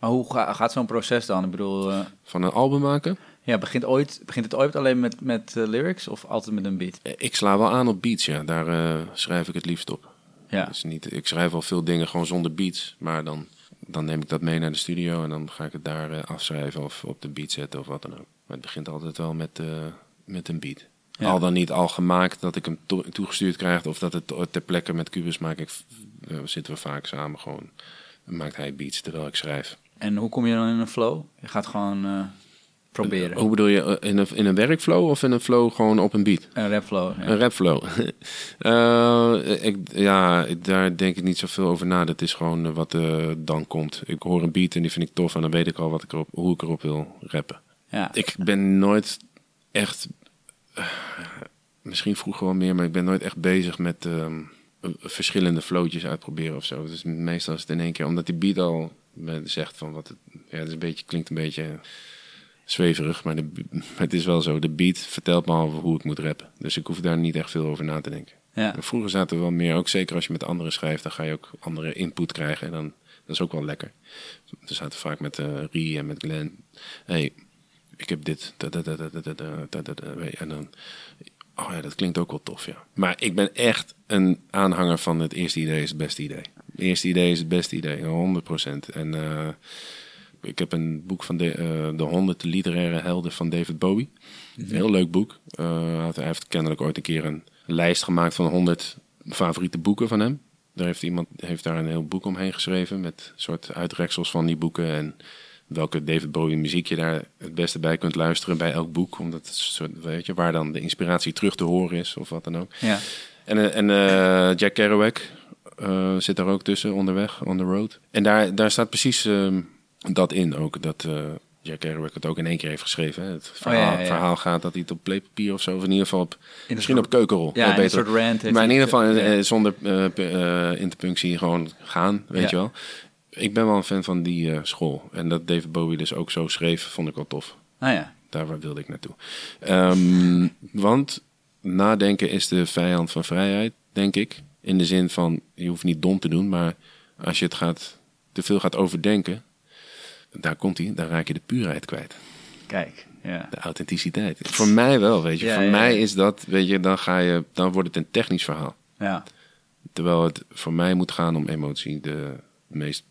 Maar hoe ga- gaat zo'n proces dan? Ik bedoel, eh, van een album maken? ja, begint, ooit, begint het ooit alleen met, met eh, lyrics of altijd met een beat? Ik sla wel aan op beats, ja. Daar schrijf ik het liefst op. Ja, Dus niet, ik schrijf al veel dingen gewoon zonder beats, maar dan, dan neem ik dat mee naar de studio en dan ga ik het daar afschrijven of op de beat zetten of wat dan ook. Maar het begint altijd wel met, met een beat. Ja. Al dan niet al gemaakt dat ik hem to- toegestuurd krijg of dat het ter plekke met Cubus maak ik, eh, zitten we vaak samen gewoon. Maakt hij beats terwijl ik schrijf. en hoe kom je dan in een flow? Je gaat gewoon eh, proberen. Hoe bedoel je, eh, in een, in een werkflow of in een flow gewoon op een beat? Een rapflow. Ja. Een rapflow. Eh, ik, ja, daar denk ik niet zoveel over na. Dat is gewoon eh, wat eh, dan komt. Ik hoor een beat en die vind ik tof en dan weet ik al wat ik erop, hoe ik erop wil rappen. Ja. Ik ben nooit echt, eh, misschien vroeger wel meer, maar ik ben nooit echt bezig met ehm, eh, verschillende flowtjes uitproberen of zo. Dus meestal is het in één keer, omdat die beat al zegt van wat het, ja, het is een beetje, klinkt een beetje zweverig, maar de, het is wel zo. De beat vertelt me al hoe ik moet rappen. Dus ik hoef daar niet echt veel over na te denken. ja. Vroeger zaten we wel meer, ook zeker als je met anderen schrijft, dan ga je ook andere input krijgen. En dan, dat is ook wel lekker. We zaten vaak met eh Rie en met Glenn. hey, ik heb dit. En dan. Oh ja, dat klinkt ook wel tof, ja. Maar ik ben echt een aanhanger van het eerste idee is het beste idee. Het eerste idee is het beste idee, 100%. En ik heb een boek van de, uh, de 100 literaire helden van David Bowie. Een. Heel leuk boek. Hij heeft kennelijk ooit een keer een lijst gemaakt van 100 favoriete boeken van hem. Daar heeft iemand heeft daar een heel boek omheen geschreven met soort uitreksels van die boeken en welke David Bowie muziek je daar het beste bij kunt luisteren bij elk boek, omdat het soort, weet je, waar dan de inspiratie terug te horen is of wat dan ook. Ja. En, eh, en eh, Jack Kerouac eh, zit daar ook tussen onderweg, on the road. En daar, daar staat precies ehm, dat in ook, dat Jack Kerouac het ook in één keer heeft geschreven. Hè. Het verhaal, Oh, ja, ja, ja. verhaal gaat dat hij het op pleepapier of zo, of in ieder geval op, misschien soort- op keukenrol. Ja, beter. soort rant. heeft Maar in ieder geval zonder interpunctie gewoon gaan, weet je wel. Ik ben wel een fan van die eh, school. En dat David Bowie dus ook zo schreef, vond ik wel tof. Ah ja. Daar waar wilde ik naartoe. Ehm, want nadenken is de vijand van vrijheid, denk ik. In de zin van, je hoeft niet dom te doen, maar als je het gaat, te veel gaat overdenken, daar komt hij, dan raak je de puurheid kwijt. Kijk. Ja. De authenticiteit. Voor mij wel, weet je. Ja, Voor ja, mij ja. is dat, weet je, dan, ga je, dan wordt het een technisch verhaal. Ja. Terwijl het voor mij moet gaan om emotie, de meest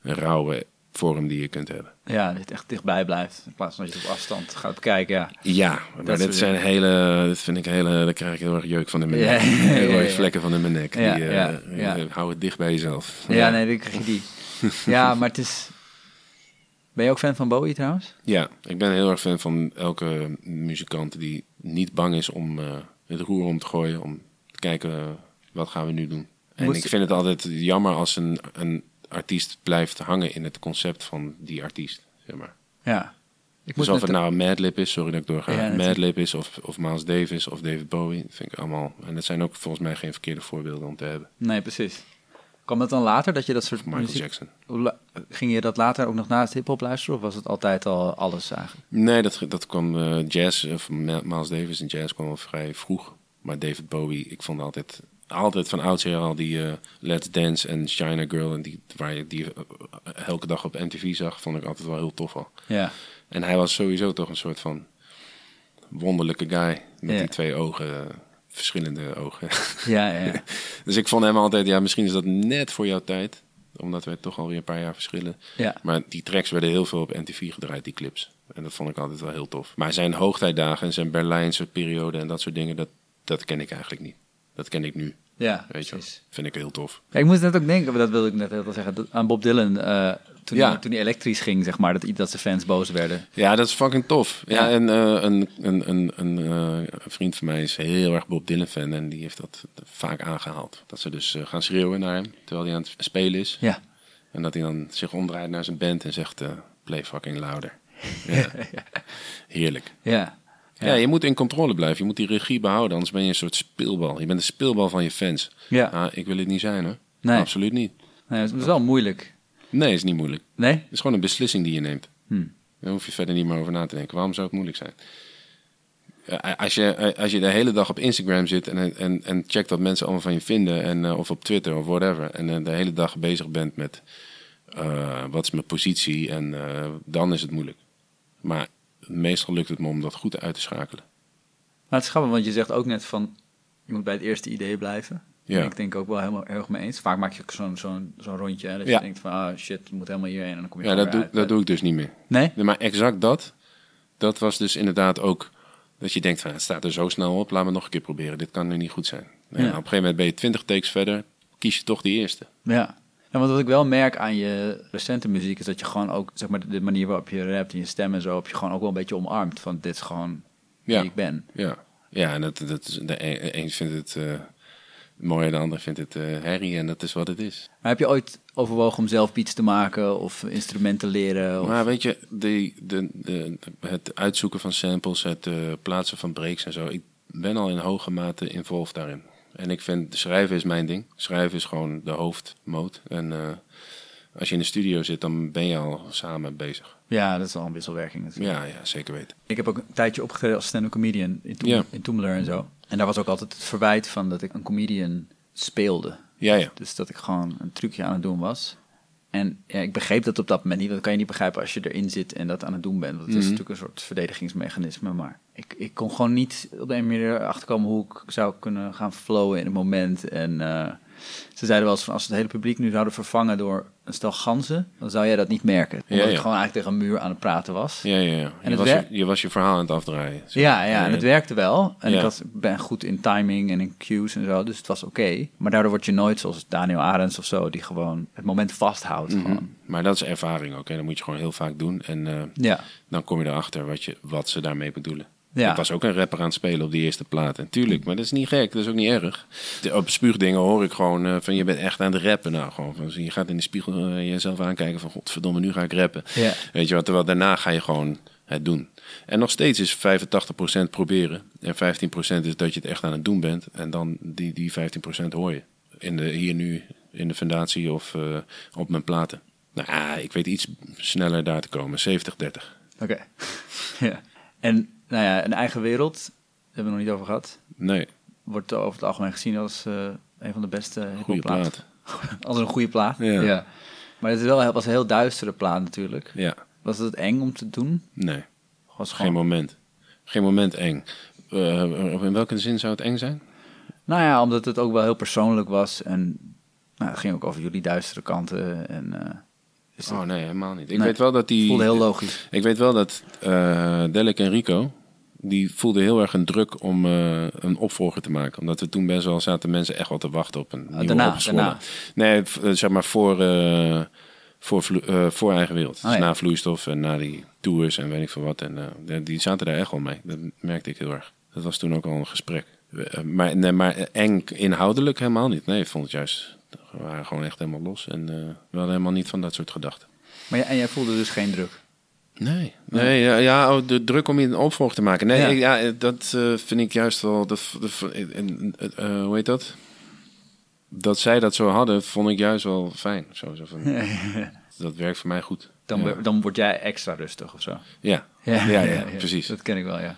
rauwe vorm die je kunt hebben. Ja, dat het echt dichtbij blijft. In plaats van dat je het op afstand gaat bekijken. Ja. Ja, maar Dat dit zijn hele, dit vind ik hele, daar krijg ik heel erg jeuk van in mijn Ja, nek. Heel ja, ja. vlekken van in mijn nek. Die, eh, eh, hou het dicht bij jezelf. ja, nee, dan krijg je die. Ja, maar het is... Ben je ook fan van Bowie trouwens? Ja, ik ben heel erg fan van elke muzikant die niet bang is om eh, het roer om te gooien, om te kijken wat gaan we nu doen. En Moest- ik vind het altijd jammer als een, een artiest blijft hangen in het concept van die artiest. Zeg maar. Ja. Ik Dus of het nou Madlib is, sorry dat ik doorga, Ja. Madlib is of, of Miles Davis of David Bowie, dat vind ik allemaal. En dat zijn ook volgens mij geen verkeerde voorbeelden om te hebben. Nee, precies. Kwam dat dan later, dat je dat soort Michael muziek... Jackson. Ging je dat later ook nog naast hip-hop luisteren? Of was het altijd al alles eigenlijk? Nee, dat, dat kwam eh, jazz, of Miles Davis en jazz kwam al vrij vroeg. Maar David Bowie, ik vond altijd, altijd van oudsher al die eh, Let's Dance en China Girl, en die, waar je die eh, elke dag op MTV zag, vond ik altijd wel heel tof al. Ja. En hij was sowieso toch een soort van wonderlijke guy met Ja. die twee ogen, eh, verschillende ogen. Ja, ja, ja. dus ik vond hem altijd, ja, misschien is dat net voor jouw tijd, omdat wij toch alweer een paar jaar verschillen. ja. Maar die tracks werden heel veel op MTV gedraaid, die clips. En dat vond ik altijd wel heel tof. Maar zijn hoogtijdagen en zijn Berlijnse periode en dat soort dingen, dat, dat ken ik eigenlijk niet. Dat ken ik nu, ja weet je precies. Vind ik heel tof. Ja, ik moest net ook denken, dat wilde ik net heel zeggen, aan Bob Dylan. eh, toen, Ja. hij, toen hij elektrisch ging, zeg maar, dat, dat zijn fans boos werden. Ja, dat is fucking tof. Ja, Ja. en eh, een, een, een, een, eh, een vriend van mij is heel erg Bob Dylan fan en die heeft dat vaak aangehaald. Dat ze dus gaan schreeuwen naar hem terwijl hij aan het spelen is. Ja. En dat hij dan zich omdraait naar zijn band en zegt, play fucking louder. Ja. Heerlijk. Ja. Ja. je moet in controle blijven. Je moet die regie behouden, anders ben je een soort speelbal. Je bent een speelbal van je fans. Ja. Ah, ik wil het niet zijn hoor. Nee. Absoluut niet. Nee, het is wel moeilijk. Nee, is niet moeilijk. Nee? Het is gewoon een beslissing die je neemt. Hm. Daar hoef je verder niet meer over na te denken. Waarom zou het moeilijk zijn? Als je, als je de hele dag op Instagram zit en, en, en checkt wat mensen allemaal van je vinden, en, eh, of op Twitter of whatever, en eh, de hele dag bezig bent met eh, wat is mijn positie, en dan is het moeilijk. Maar meestal lukt het me om dat goed uit te schakelen. Maar het is grappig, want je zegt ook net van, je moet bij het eerste idee blijven. Ja. En ik denk ook wel helemaal erg mee eens. Vaak maak je zo'n zo'n zo'n rondje, hè, dat je Ja. denkt van, ah shit, het moet helemaal hierheen en dan kom je Ja, dat doe, uit. dat doe ik dus niet meer. Nee? Nee, maar exact dat, dat was dus inderdaad ook dat je denkt van het staat er zo snel op, laat me nog een keer proberen. Dit kan nu niet goed zijn. Nou, Ja. Op een gegeven moment ben je 20 takes verder, kies je toch die eerste. Ja. Ja, want wat ik wel merk aan je recente muziek is dat je gewoon ook, zeg maar, de manier waarop je rapt en je stem en zo, heb je gewoon ook wel een beetje omarmd van dit is gewoon Ja. wie ik ben. Ja, ja en dat, dat is, de een, vindt het eh mooier, de ander vindt het eh herrie en dat is wat het is. Maar heb je ooit overwogen om zelf beats te maken of instrumenten leren? Of... Maar weet je, de, de, de, het uitzoeken van samples, het eh, plaatsen van breaks en zo, ik ben al in hoge mate involved daarin. En ik vind, schrijven is mijn ding. Schrijven is gewoon de hoofdmoot. En eh, als je in de studio zit, dan ben je al samen bezig. Ja, dat is al een wisselwerking natuurlijk. Ja, ja, zeker weten. Ik heb ook een tijdje opgetreden als stand-up comedian in, Toem Ja. in Toemler en zo. En daar was ook altijd het verwijt van dat ik een comedian speelde. Ja, ja. Dus dat ik gewoon een trucje aan het doen was. En ja, ik begreep dat op dat moment niet. Dat kan je niet begrijpen als je erin zit en dat aan het doen bent. Want het is Mhm. natuurlijk een soort verdedigingsmechanisme. Maar ik, ik kon gewoon niet op de een manier achterkomen hoe ik zou kunnen gaan flowen in het moment. En eh, ze zeiden wel eens van als het hele publiek nu zouden vervangen door een stel ganzen, dan zou jij dat niet merken. Omdat Ja, ik ja. gewoon eigenlijk tegen een muur aan het praten was. Ja, ja, ja. Je, het was je, je was je verhaal aan het afdraaien. Zo. Ja, ja, en het werkte wel. En ik ik ben goed in timing en in cues en zo, dus het was oké. Maar daardoor word je nooit zoals Daniel Arends of zo, die gewoon het moment vasthoudt. Mhm. Gewoon. Maar dat is ervaring ook. Hè. Dat moet je gewoon heel vaak doen. En eh, Ja, dan kom je erachter wat, je, wat ze daarmee bedoelen. Ja. Ik was ook een rapper aan het spelen op die eerste plaat. En tuurlijk, maar dat is niet gek. Dat is ook niet erg. Op spuugdingen hoor ik gewoon eh, van je bent echt aan het rappen. Nou, gewoon van, je gaat in de spiegel eh, jezelf aankijken van godverdomme, nu ga ik rappen. Ja. Weet je wat, terwijl daarna ga je gewoon het doen. En nog steeds is 85% proberen. En 15% is dat je het echt aan het doen bent. En dan die, die 15% hoor je. In de, hier nu in de fundatie of eh, op mijn platen. Nou, ja, ik weet iets sneller daar te komen. 70-30. oké. ja. En nou ja, een eigen wereld, daar hebben we nog niet over gehad. Nee, Wordt over het algemeen gezien als eh, een van de beste goede hiphopplaten. plaat. Als een goede plaat. Ja. Maar het is wel, was een heel duistere plaat natuurlijk. Ja, Was het eng om te doen? nee. Was Geen moment. Geen moment eng. Eh, in welke zin zou het eng zijn? nou ja, omdat het ook wel heel persoonlijk was. En nou, het ging ook over jullie duistere kanten. En eh het Oh nee, helemaal niet. Ik Nee, weet wel dat die. voelde heel logisch. Ik weet wel dat eh Delek en Rico. Die voelden heel erg een druk om eh, een opvolger te maken. Omdat we toen best wel zaten mensen echt wel te wachten op een nieuwe Ah, daarna, opgezwollen. daarna. Nee, eh, zeg maar voor, eh, voor, voor eigen wereld. Oh, dus ja. na vloeistof en na die tours en weet ik veel wat. En die- zaten daar echt wel mee. Dat merkte ik heel erg. Dat was toen ook al een gesprek. Maar, nee, maar eng inhoudelijk helemaal niet. Nee, ik vond het juist... We waren gewoon echt helemaal los. En we hadden helemaal niet van dat soort gedachten. Maar ja, en jij voelde dus geen druk. Nee, nee ja, ja oh, de druk om je een opvolger te maken. Nee, Ja. dat eh, vind ik juist wel. Dat, dat, en, eh, hoe heet dat? Dat zij dat zo hadden, vond ik juist wel fijn. Zo, zo van, dat werkt voor mij goed. Dan, ja. dan word jij extra rustig of zo. Ja. Ja, ja, precies. Dat ken ik wel, ja.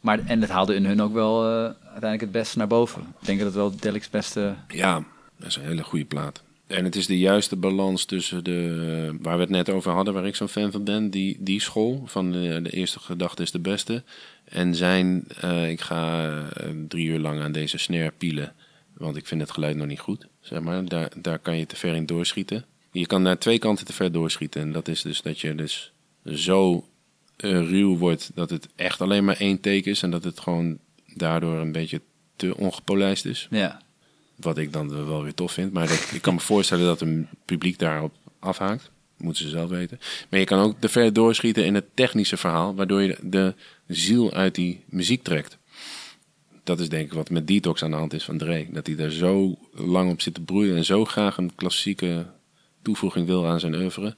Maar, en dat haalde in hun ook wel eh, uiteindelijk het beste naar boven. Ik denk dat het wel Delik's beste... Ja, dat is een hele goede plaat. En het is de juiste balans tussen de, waar we het net over hadden, waar ik zo'n fan van ben, die, die school van de, de eerste gedachte is de beste. En zijn, eh, ik ga eh, drie uur lang aan deze snare pielen, want ik vind het geluid nog niet goed. Zeg maar, daar, daar kan je te ver in doorschieten. Je kan naar twee kanten te ver doorschieten. En dat is dus dat je dus zo eh, ruw wordt dat het echt alleen maar één take is. En dat het gewoon daardoor een beetje te ongepolijst is. Ja, Wat ik dan wel weer tof vind. Maar dat, ik kan me voorstellen dat een publiek daarop afhaakt. Moeten ze zelf weten. Maar je kan ook te ver doorschieten in het technische verhaal. Waardoor je de, ziel uit die muziek trekt. Dat is denk ik wat met Detox aan de hand is van Dre. Dat hij daar zo lang op zit te broeien. En zo graag een klassieke toevoeging wil aan zijn oeuvre.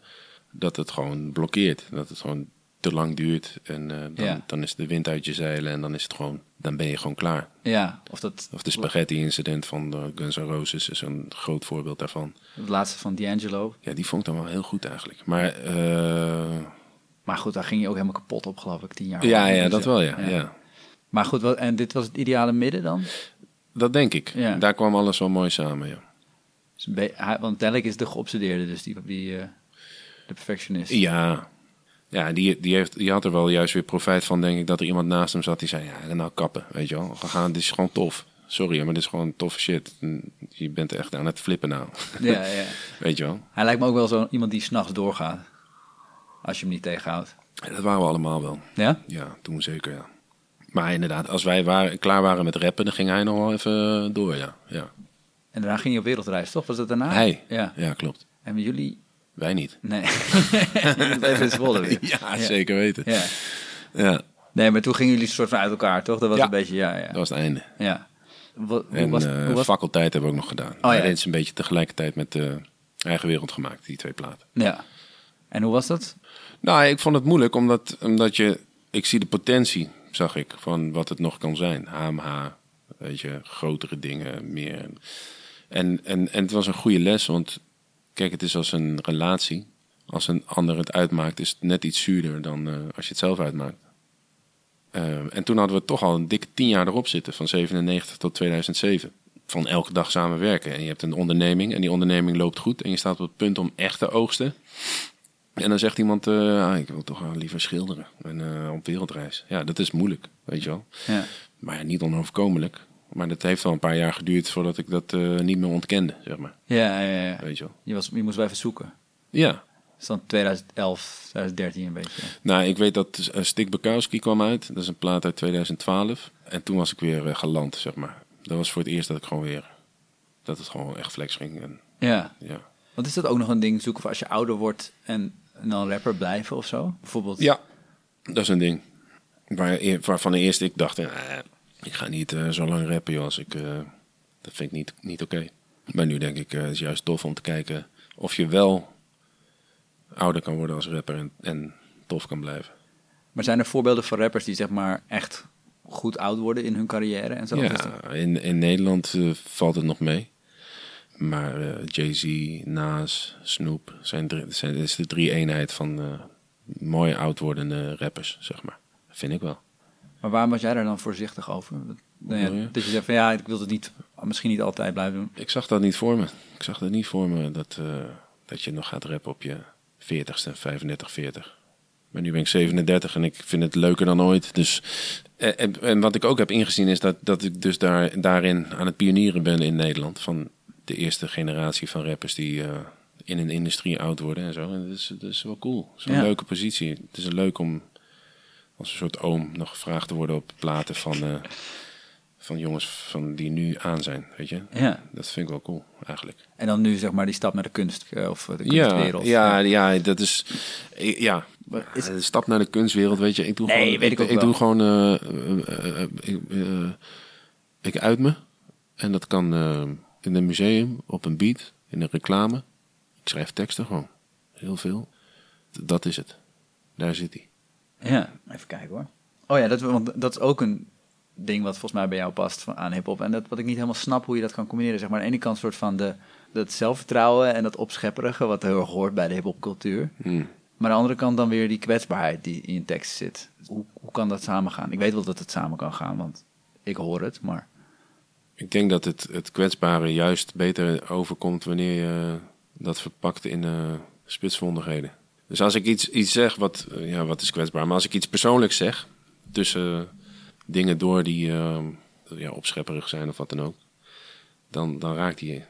Dat het gewoon blokkeert. Dat het gewoon te lang duurt. En eh, dan, Ja. dan is de wind uit je zeilen. En dan is het gewoon, dan ben je gewoon klaar. ja. Of dat Of de spaghetti-incident van de Guns N' Roses is een groot voorbeeld daarvan. het laatste van D'Angelo. Ja, die vond ik dan wel heel goed eigenlijk. Maar eh, Maar goed, daar ging je ook helemaal kapot op, geloof ik, tien jaar. ja, ja, Dus, dat eh, wel, ja. ja. Maar goed, wat, en dit was het ideale midden dan? Dat denk ik. Ja. Daar kwam alles wel mooi samen, ja. Dus want Delik is de geobsedeerde, dus die, die eh, de perfectionist. Ja, ja die, die, heeft, die had er wel juist weer profijt van, denk ik, dat er iemand naast hem zat die zei, ja, nou kappen, weet je wel. We gaan, dit is gewoon tof. Sorry, maar dit is gewoon toffe shit. Je bent echt aan het flippen nou. Ja, ja. weet je wel. Hij lijkt me ook wel zo iemand die s'nachts doorgaat. Als je hem niet tegenhoudt. En dat waren we allemaal wel. Ja? Ja, toen zeker, ja. Maar inderdaad, als wij waren, klaar waren met rappen, dan ging hij nog wel even door, ja. ja. En daarna ging je op wereldreis, toch? Was dat daarna? Hij? Ja. Ja, klopt. En jullie? Wij niet. Nee. Even in Zwolle weer. Ja, zeker weten. Ja. Ja, Nee, maar toen gingen jullie soort van uit elkaar, toch? Dat was Ja. een beetje, ja, ja. dat was het einde. ja. Wat, En was, eh, was faculteit hebben we ook nog gedaan. ja. Oh, Dit is een beetje tegelijkertijd met de eigen wereld gemaakt, die twee platen. Ja. En hoe was dat? Nou, ik vond het moeilijk, omdat, omdat je... Ik zie de potentie, zag ik, van wat het nog kan zijn. HMH, weet je, grotere dingen, meer. En, en, en het was een goede les, want kijk, het is als een relatie. Als een ander het uitmaakt, is het net iets zuurder dan eh, als je het zelf uitmaakt. Eh, en toen hadden we toch al een dikke tien jaar erop zitten, van 97 tot 2007. Van elke dag samenwerken. En je hebt een onderneming en die onderneming loopt goed. En je staat op het punt om echt te oogsten. En dan zegt iemand, ah, ik wil toch wel liever schilderen en op wereldreis. Ja, dat is moeilijk, weet je wel. Ja. Maar ja, niet onoverkomelijk. Maar dat heeft wel een paar jaar geduurd voordat ik dat eh, niet meer ontkende, zeg maar. Ja, ja, ja. Weet je wel. Je, was, je moest wel even zoeken. Ja. Dat is dan 2011, 2013 een beetje. Nou, ik weet dat uh, Stik Bukowski kwam uit. Dat is een plaat uit 2012. En toen was ik weer uh, geland, zeg maar. Dat was voor het eerst dat ik gewoon weer... Dat het gewoon echt flex ging. En, Ja. ja. Want is dat ook nog een ding zoeken voor als je ouder wordt en, en dan rapper blijven of zo? Bijvoorbeeld. ja, dat is een ding. Waar, waarvan eerst ik dacht... eh, ik ga niet eh, zo lang rappen, joh. Als ik, eh, dat vind ik niet, niet oké. Maar nu denk ik, eh, het is juist tof om te kijken... of je wel ouder kan worden als rapper en, en tof kan blijven. Maar zijn er voorbeelden van rappers die zeg maar echt goed oud worden in hun carrière en zo? Ja, in, in Nederland valt het nog mee. Maar Jay-Z, Nas, Snoop zijn, drie, zijn is de drie eenheid van eh, mooie oud wordende rappers, zeg maar. Vind ik wel. Maar waarom was jij daar dan voorzichtig over? Dat, nou ja, je? dat je zegt van ja, ik wil het niet, misschien niet altijd blijven doen. Ik zag dat niet voor me. Ik zag dat niet voor me dat, eh, dat je nog gaat rappen op je 40ste, 35, 40. Maar nu ben ik 37 en ik vind het leuker dan ooit. Dus, en, en, wat ik ook heb ingezien is dat, dat ik dus daar, daarin aan het pionieren ben in Nederland. Van de eerste generatie van rappers die eh, in een industrie oud worden en zo. En dat is, dat is wel cool. Ja. leuke positie. Het is leuk om als een soort oom nog gevraagd te worden op platen van, eh, van jongens van die nu aan zijn. Weet je? Ja. Dat vind ik wel cool, eigenlijk. En dan nu zeg maar die stap naar de kunst eh, of de Ja, kunstwereld. ja, ja, dat is. Ja, Is- de stap naar de kunstwereld, weet je. Ik doe Nee, gewoon, weet ik ook ik wel. doe gewoon. eh, ik, ik uit me. En dat kan in een museum, op een beat, in een reclame. Ik schrijf teksten gewoon. Heel veel. Dat is het. Daar zit hij. Ja, even kijken hoor. Oh ja, dat, want dat is ook een ding wat volgens mij bij jou past van, aan hip-hop. En dat wat ik niet helemaal snap hoe je dat kan combineren. Zeg maar aan de ene kant soort van de, dat zelfvertrouwen en dat opschepperige, wat heel erg hoort bij de hip-hop cultuur. Hmm. Maar aan de andere kant dan weer die kwetsbaarheid die in je tekst zit. Hoe, hoe kan dat samen gaan? Ik weet wel dat het samen kan gaan, want ik hoor het, maar Ik denk dat het, het kwetsbare juist beter overkomt wanneer je dat verpakt in eh spitsvondigheden. Dus als ik iets, iets zeg, wat, eh, ja, wat is kwetsbaar? Maar als ik iets persoonlijks zeg, tussen dingen door die eh, ja, opschepperig zijn of wat dan ook, dan, dan raakt die je,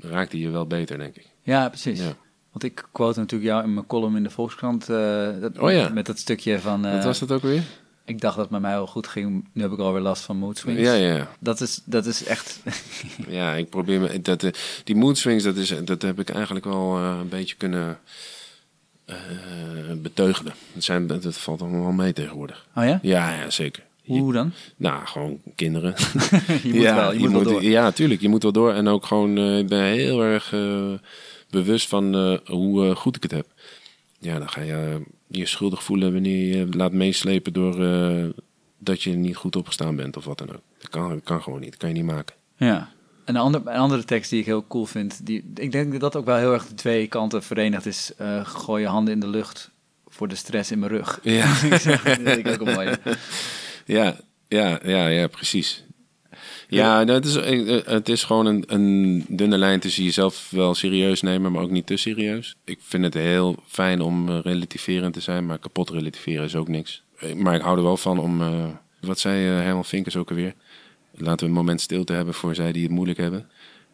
raakt die je wel beter, denk ik. ja, precies. Ja. Want ik quote natuurlijk jou in mijn column in de Volkskrant. eh, dat, Oh ja. Met dat stukje van... eh, wat was dat ook weer? Ik dacht dat het met mij wel goed ging. Nu heb ik alweer last van mood swings. Ja, ja, ja. Dat is, dat is echt... Ja, ik probeer me. Dat, die mood swings, dat, is, dat heb ik eigenlijk wel een beetje kunnen beteugelen. Dat, zijn, dat valt allemaal wel mee tegenwoordig. Oh ja? Ja, ja zeker. Hoe dan? nou, gewoon kinderen. je moet ja, wel, je, moet wel door. Ja, tuurlijk. Je moet wel door. En ook gewoon, eh, ik ben heel erg eh, bewust van eh, hoe eh, goed ik het heb. Ja, dan ga je eh, je schuldig voelen wanneer je laat meeslepen door eh, dat je niet goed opgestaan bent of wat dan ook. Dat kan, dat kan gewoon niet. Dat kan je niet maken. Ja. En een, ander, een andere tekst die ik heel cool vind, die, ik denk dat dat ook wel heel erg de twee kanten verenigd is. eh gooi je handen in de lucht voor de stress in mijn rug. Ja. Dat vind ik ook een mooie. Ja, ja, ja, ja, precies. Ja, dat is, eh, het is gewoon een, een dunne lijn tussen jezelf wel serieus nemen, maar ook niet te serieus. Ik vind het heel fijn om eh, relativerend te zijn, maar kapot relativeren is ook niks. Maar ik hou er wel van om, wat zei Herman Vinkers ook alweer, laten we een moment stilte hebben voor zij die het moeilijk hebben,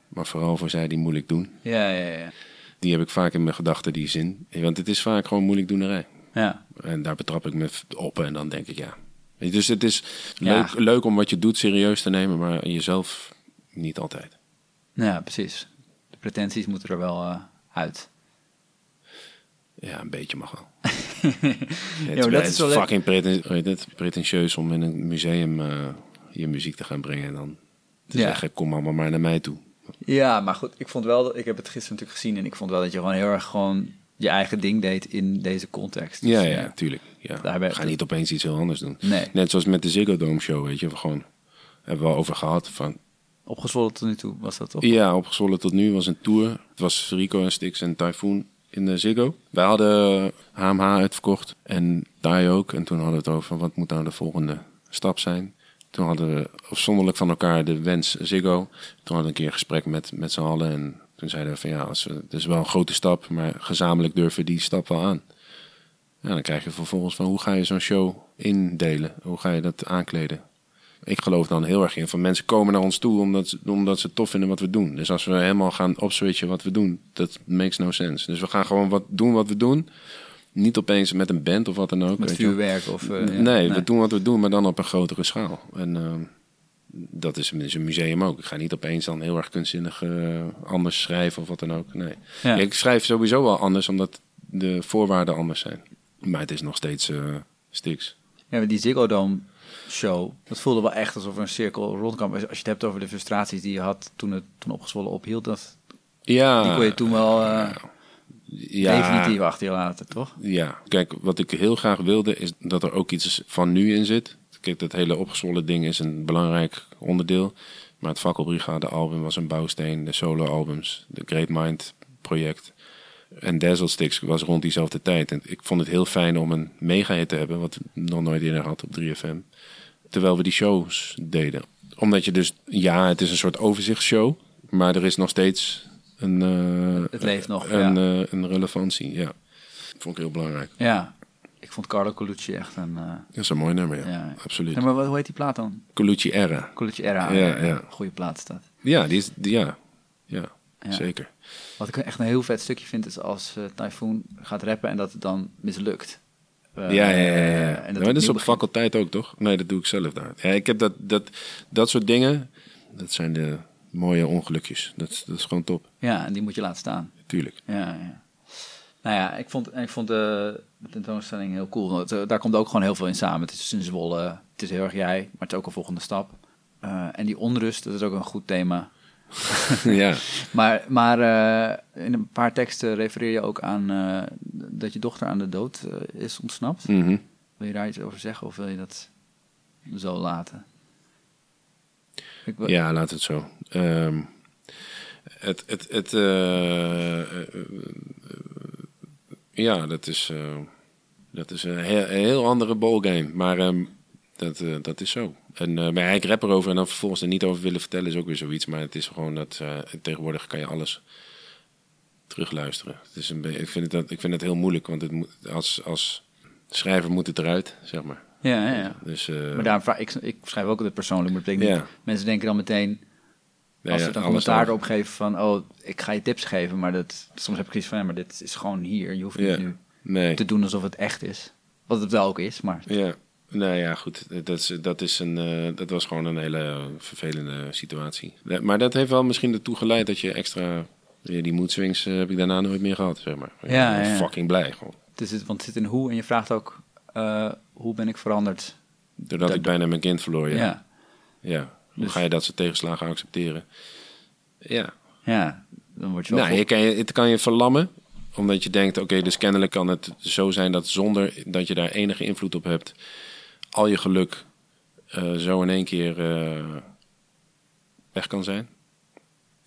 maar vooral voor zij die moeilijk doen. Ja, ja, ja. Die heb ik vaak in mijn gedachten, die zin. Want het is vaak gewoon moeilijk doenerij. Ja, En daar betrap ik me op en dan denk ik ja. Dus het is Ja. leuk, leuk om wat je doet serieus te nemen, maar jezelf niet altijd. ja precies. De pretenties moeten er wel eh, uit. Ja, een beetje mag wel. maar het, dat het is wel fucking preten, pretentieus om in een museum eh, je muziek te gaan brengen en dan te Ja. zeggen kom allemaal maar naar mij toe. Ja, maar goed, ik vond wel, dat, ik heb het gisteren natuurlijk gezien en ik vond wel dat je gewoon heel erg gewoon je eigen ding deed in deze context. Dus, Ja, ja, tuurlijk. Ja. Daar ben- Ga niet opeens iets heel anders doen. Nee, Net zoals met de Ziggo Dome show, weet je, we gewoon hebben we al over gehad van opgezwollen tot nu toe was dat toch? Ja, opgezwollen tot nu was een tour. Het was Rico en Stix en Typhoon in de Ziggo. Wij hadden HMH uitverkocht en Thai ook. En toen hadden we het over wat moet nou de volgende stap zijn. Toen hadden we afzonderlijk van elkaar de wens Ziggo. Toen hadden we een keer een gesprek met, met z'n allen. En toen zeiden we van ja, het is wel een grote stap, maar gezamenlijk durven die stap wel aan. Ja, dan krijg je vervolgens van hoe ga je zo'n show indelen? Hoe ga je dat aankleden? Ik geloof dan heel erg in van mensen komen naar ons toe omdat omdat ze het tof vinden wat we doen. Dus als we helemaal gaan opswitchen wat we doen, dat makes no sense. Dus we gaan gewoon wat doen wat we doen. Niet opeens met een band of wat dan ook. Met je vuurwerk of... eh, nee, we doen wat we doen, maar dan op een grotere schaal. En eh, dat is, een museum ook. Ik ga niet opeens dan heel erg kunstzinnig eh, anders schrijven of wat dan ook. Nee. Ja. Ik schrijf sowieso wel anders, omdat de voorwaarden anders zijn. Maar het is nog steeds Stix. Ja, die Ziggo Dome show, dat voelde wel echt alsof er een cirkel rondkwam. Als je het hebt over de frustraties die je had toen het toen opgezwollen ophield, dat, Ja, die kon je toen wel ja, definitief achter je laten, toch? Ja, kijk, wat ik heel graag wilde is dat er ook iets van nu in zit. Kijk, dat hele opgezwollen ding is een belangrijk onderdeel. Maar het Fakkelbrigade album was een bouwsteen. De solo albums, de Great Mind project. En Dazzle Sticks was rond diezelfde tijd. En ik vond het heel fijn om een mega-hit te hebben, wat ik nog nooit eerder had op 3FM. Terwijl we die shows deden. Omdat je dus, ja, het is een soort overzichtsshow. Maar er is nog steeds een, eh, Het leeft nog, een, ja. eh, een relevantie. Ja, vond ik heel belangrijk. Ja, ik vond Carlo Colucci echt een... eh, Dat is een mooi nummer, ja. Ja. Absoluut. ja, maar wat- hoe heet die plaat dan? Colucci Era. Colucci Era. Ja, ja. Goede plaat dat. Ja, die is, die, ja. ja. Ja. zeker. Wat ik echt een heel vet stukje vind, is als eh Typhoon gaat rappen en dat het dan mislukt. Ja, ja, ja. ja. en dat is op begint. faculteit ook, toch? Nee, dat doe ik zelf daar. Ja, ik heb dat, dat, dat soort dingen, dat zijn de mooie ongelukjes. Dat, dat is gewoon top, Ja, en die moet je laten staan. tuurlijk. Ja, ja. Nou ja, ik vond, ik vond de, de tentoonstelling heel cool. Eh, daar komt ook gewoon heel veel in samen. Het is in Zwolle, het is heel erg jij, maar het is ook een volgende stap. Eh, en die onrust, dat is ook een goed thema. ja. Maar, maar eh, in een paar teksten refereer je ook aan dat je dochter aan de dood is ontsnapt. Mhm. Wil je daar iets over zeggen of wil je dat zo laten? Ja, laat het zo. Ehm, het, het, het, eh, eh, eh, ja, dat is, dat is een heel, andere ballgame. Maar ehm, dat, dat is zo. En, eh, maar ik rap erover en dan vervolgens er niet over willen vertellen is ook weer zoiets. Maar het is gewoon dat tegenwoordig kan je alles terugluisteren. Het is een, ik, vind het, ik vind het heel moeilijk, want het als, als schrijver moet het eruit, zeg maar. Ja, ja, ja. Dus, eh, Maar daarom vraag ik, ik schrijf ook het persoonlijk, maar dat betekent Ja. niet. Mensen denken dan meteen, ja, als ze dan commentaar erop geven van, oh, ik ga je tips geven, maar dat, soms heb ik iets van, ja, maar dit is gewoon hier. Je hoeft niet nu Nee. te doen alsof het echt is. Wat het wel ook is, maar Ja, nou ja, goed. Dat, is, dat, is een, eh, dat was gewoon een hele vervelende situatie. Maar dat heeft wel misschien ertoe geleid dat je extra... Die mood swings eh, heb ik daarna nooit meer gehad, zeg maar. Ja, ben ja. Fucking blij gewoon. is het, want het zit in hoe en je vraagt ook, hoe ben ik veranderd? Doordat Dat- ik bijna mijn kind verloor, ja. Ja, ja. Hoe Dus- ga je dat soort tegenslagen accepteren? Ja. ja, dan word je wel... Nou, je kan je, het kan je verlammen. Omdat je denkt, oké, dus kennelijk kan het zo zijn dat zonder dat je daar enige invloed op hebt... al je geluk eh, zo in één keer eh, weg kan zijn.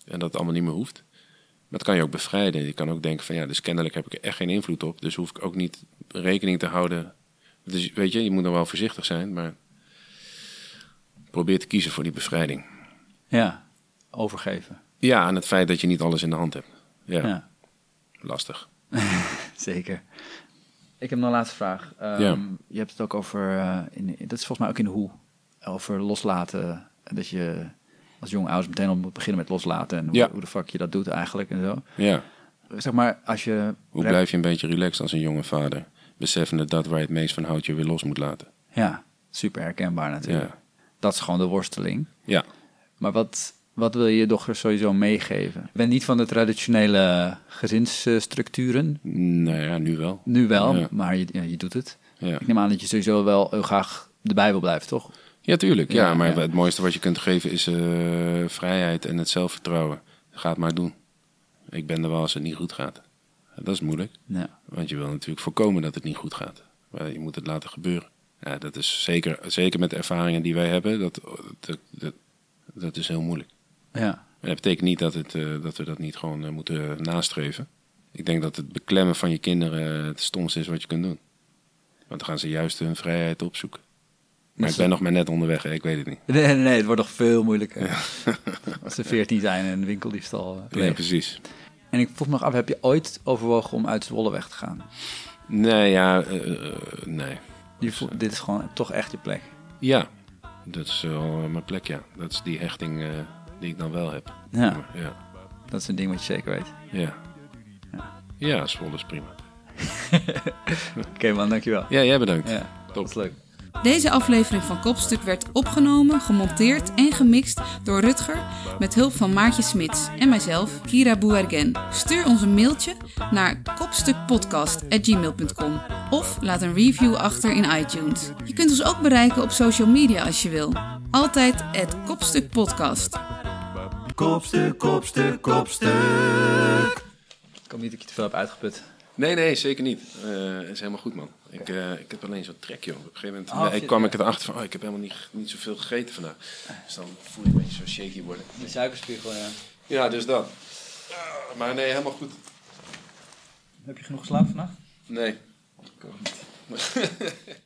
En dat het allemaal niet meer hoeft. Maar dat kan je ook bevrijden. Je kan ook denken van ja, dus kennelijk heb ik er echt geen invloed op. Dus hoef ik ook niet rekening te houden. Dus weet je, je moet dan wel voorzichtig zijn, maar probeer te kiezen voor die bevrijding. Ja, overgeven. Ja, aan het feit dat je niet alles in de hand hebt. Ja, Ja, lastig. zeker. Ik heb nog een laatste vraag. Ehm, Ja. Je hebt het ook over, eh, in, dat is volgens mij ook in de hoe, over loslaten. En dat je als jonge ouders meteen al moet beginnen met loslaten. En hoe, Ja. hoe de fuck je dat doet eigenlijk en zo. Ja. Zeg maar, als je... Hoe blijf je een beetje relaxed als een jonge vader? Beseffende dat waar je het meest van houdt je weer los moet laten. Ja, super herkenbaar natuurlijk. Ja. Dat is gewoon de worsteling. Ja. Maar wat, wat wil je je dochter sowieso meegeven? Ik ben niet van de traditionele gezinsstructuren. Nou ja, nu wel. Nu wel, Ja. maar je, ja, je doet het. Ja, Ik neem aan dat je sowieso wel heel graag erbij wil blijven, toch? ja tuurlijk. Ja, maar het mooiste wat je kunt geven is eh, vrijheid en het zelfvertrouwen. Ga het maar doen. Ik ben er wel als het niet goed gaat. Dat is moeilijk, Ja. want je wil natuurlijk voorkomen dat het niet goed gaat. Maar je moet het laten gebeuren. Ja, dat is zeker, zeker met de ervaringen die wij hebben, dat, dat, dat, dat is heel moeilijk. Ja. Dat betekent niet dat, het, eh, dat we dat niet gewoon eh, moeten nastreven. Ik denk dat het beklemmen van je kinderen eh, het stomste is wat je kunt doen. Want dan gaan ze juist hun vrijheid opzoeken. Maar ik ben nog maar net onderweg, ik weet het niet. Nee, nee, nee, het wordt nog veel moeilijker. Als ze veertien zijn en een winkeldiefstal uh, Ja, precies. En ik vroeg me nog af, heb je ooit overwogen om uit Zwolle weg te gaan? Nee, ja, eh, eh, nee. Je voelt, dit is gewoon toch echt je plek. Ja, Dat is wel mijn plek, ja. Dat is die hechting eh, die ik dan wel heb. Ja, Ja. dat is een ding wat je zeker weet. Ja. Ja, Zwolle is prima. Oké man, dankjewel. Ja, jij bedankt. Ja, dat is leuk. Deze aflevering van Kopstuk werd opgenomen, gemonteerd en gemixt door Rutger met hulp van Maartje Smits en mijzelf, Kira Bouergen. Stuur ons een mailtje naar kopstukpodcast.gmail.com of laat een review achter in iTunes. Je kunt ons ook bereiken op social media als je wil. Altijd het Kopstuk Podcast. Kopstuk, kopstuk, kopstuk. Ik hoop niet dat ik je te veel heb uitgeput. Nee, nee, zeker niet. Eh, Het is helemaal goed, man. Ik, eh, ik heb alleen zo'n trek, joh. Op een gegeven moment Oh, nee, ik kwam ik erachter van, oh, ik heb helemaal niet, niet zoveel gegeten vandaag. Dus dan voel je een beetje zo shaky worden. De suikerspiegel, ja. Ja, dus dat. Maar nee, helemaal goed. Heb je genoeg geslapen vannacht? Nee.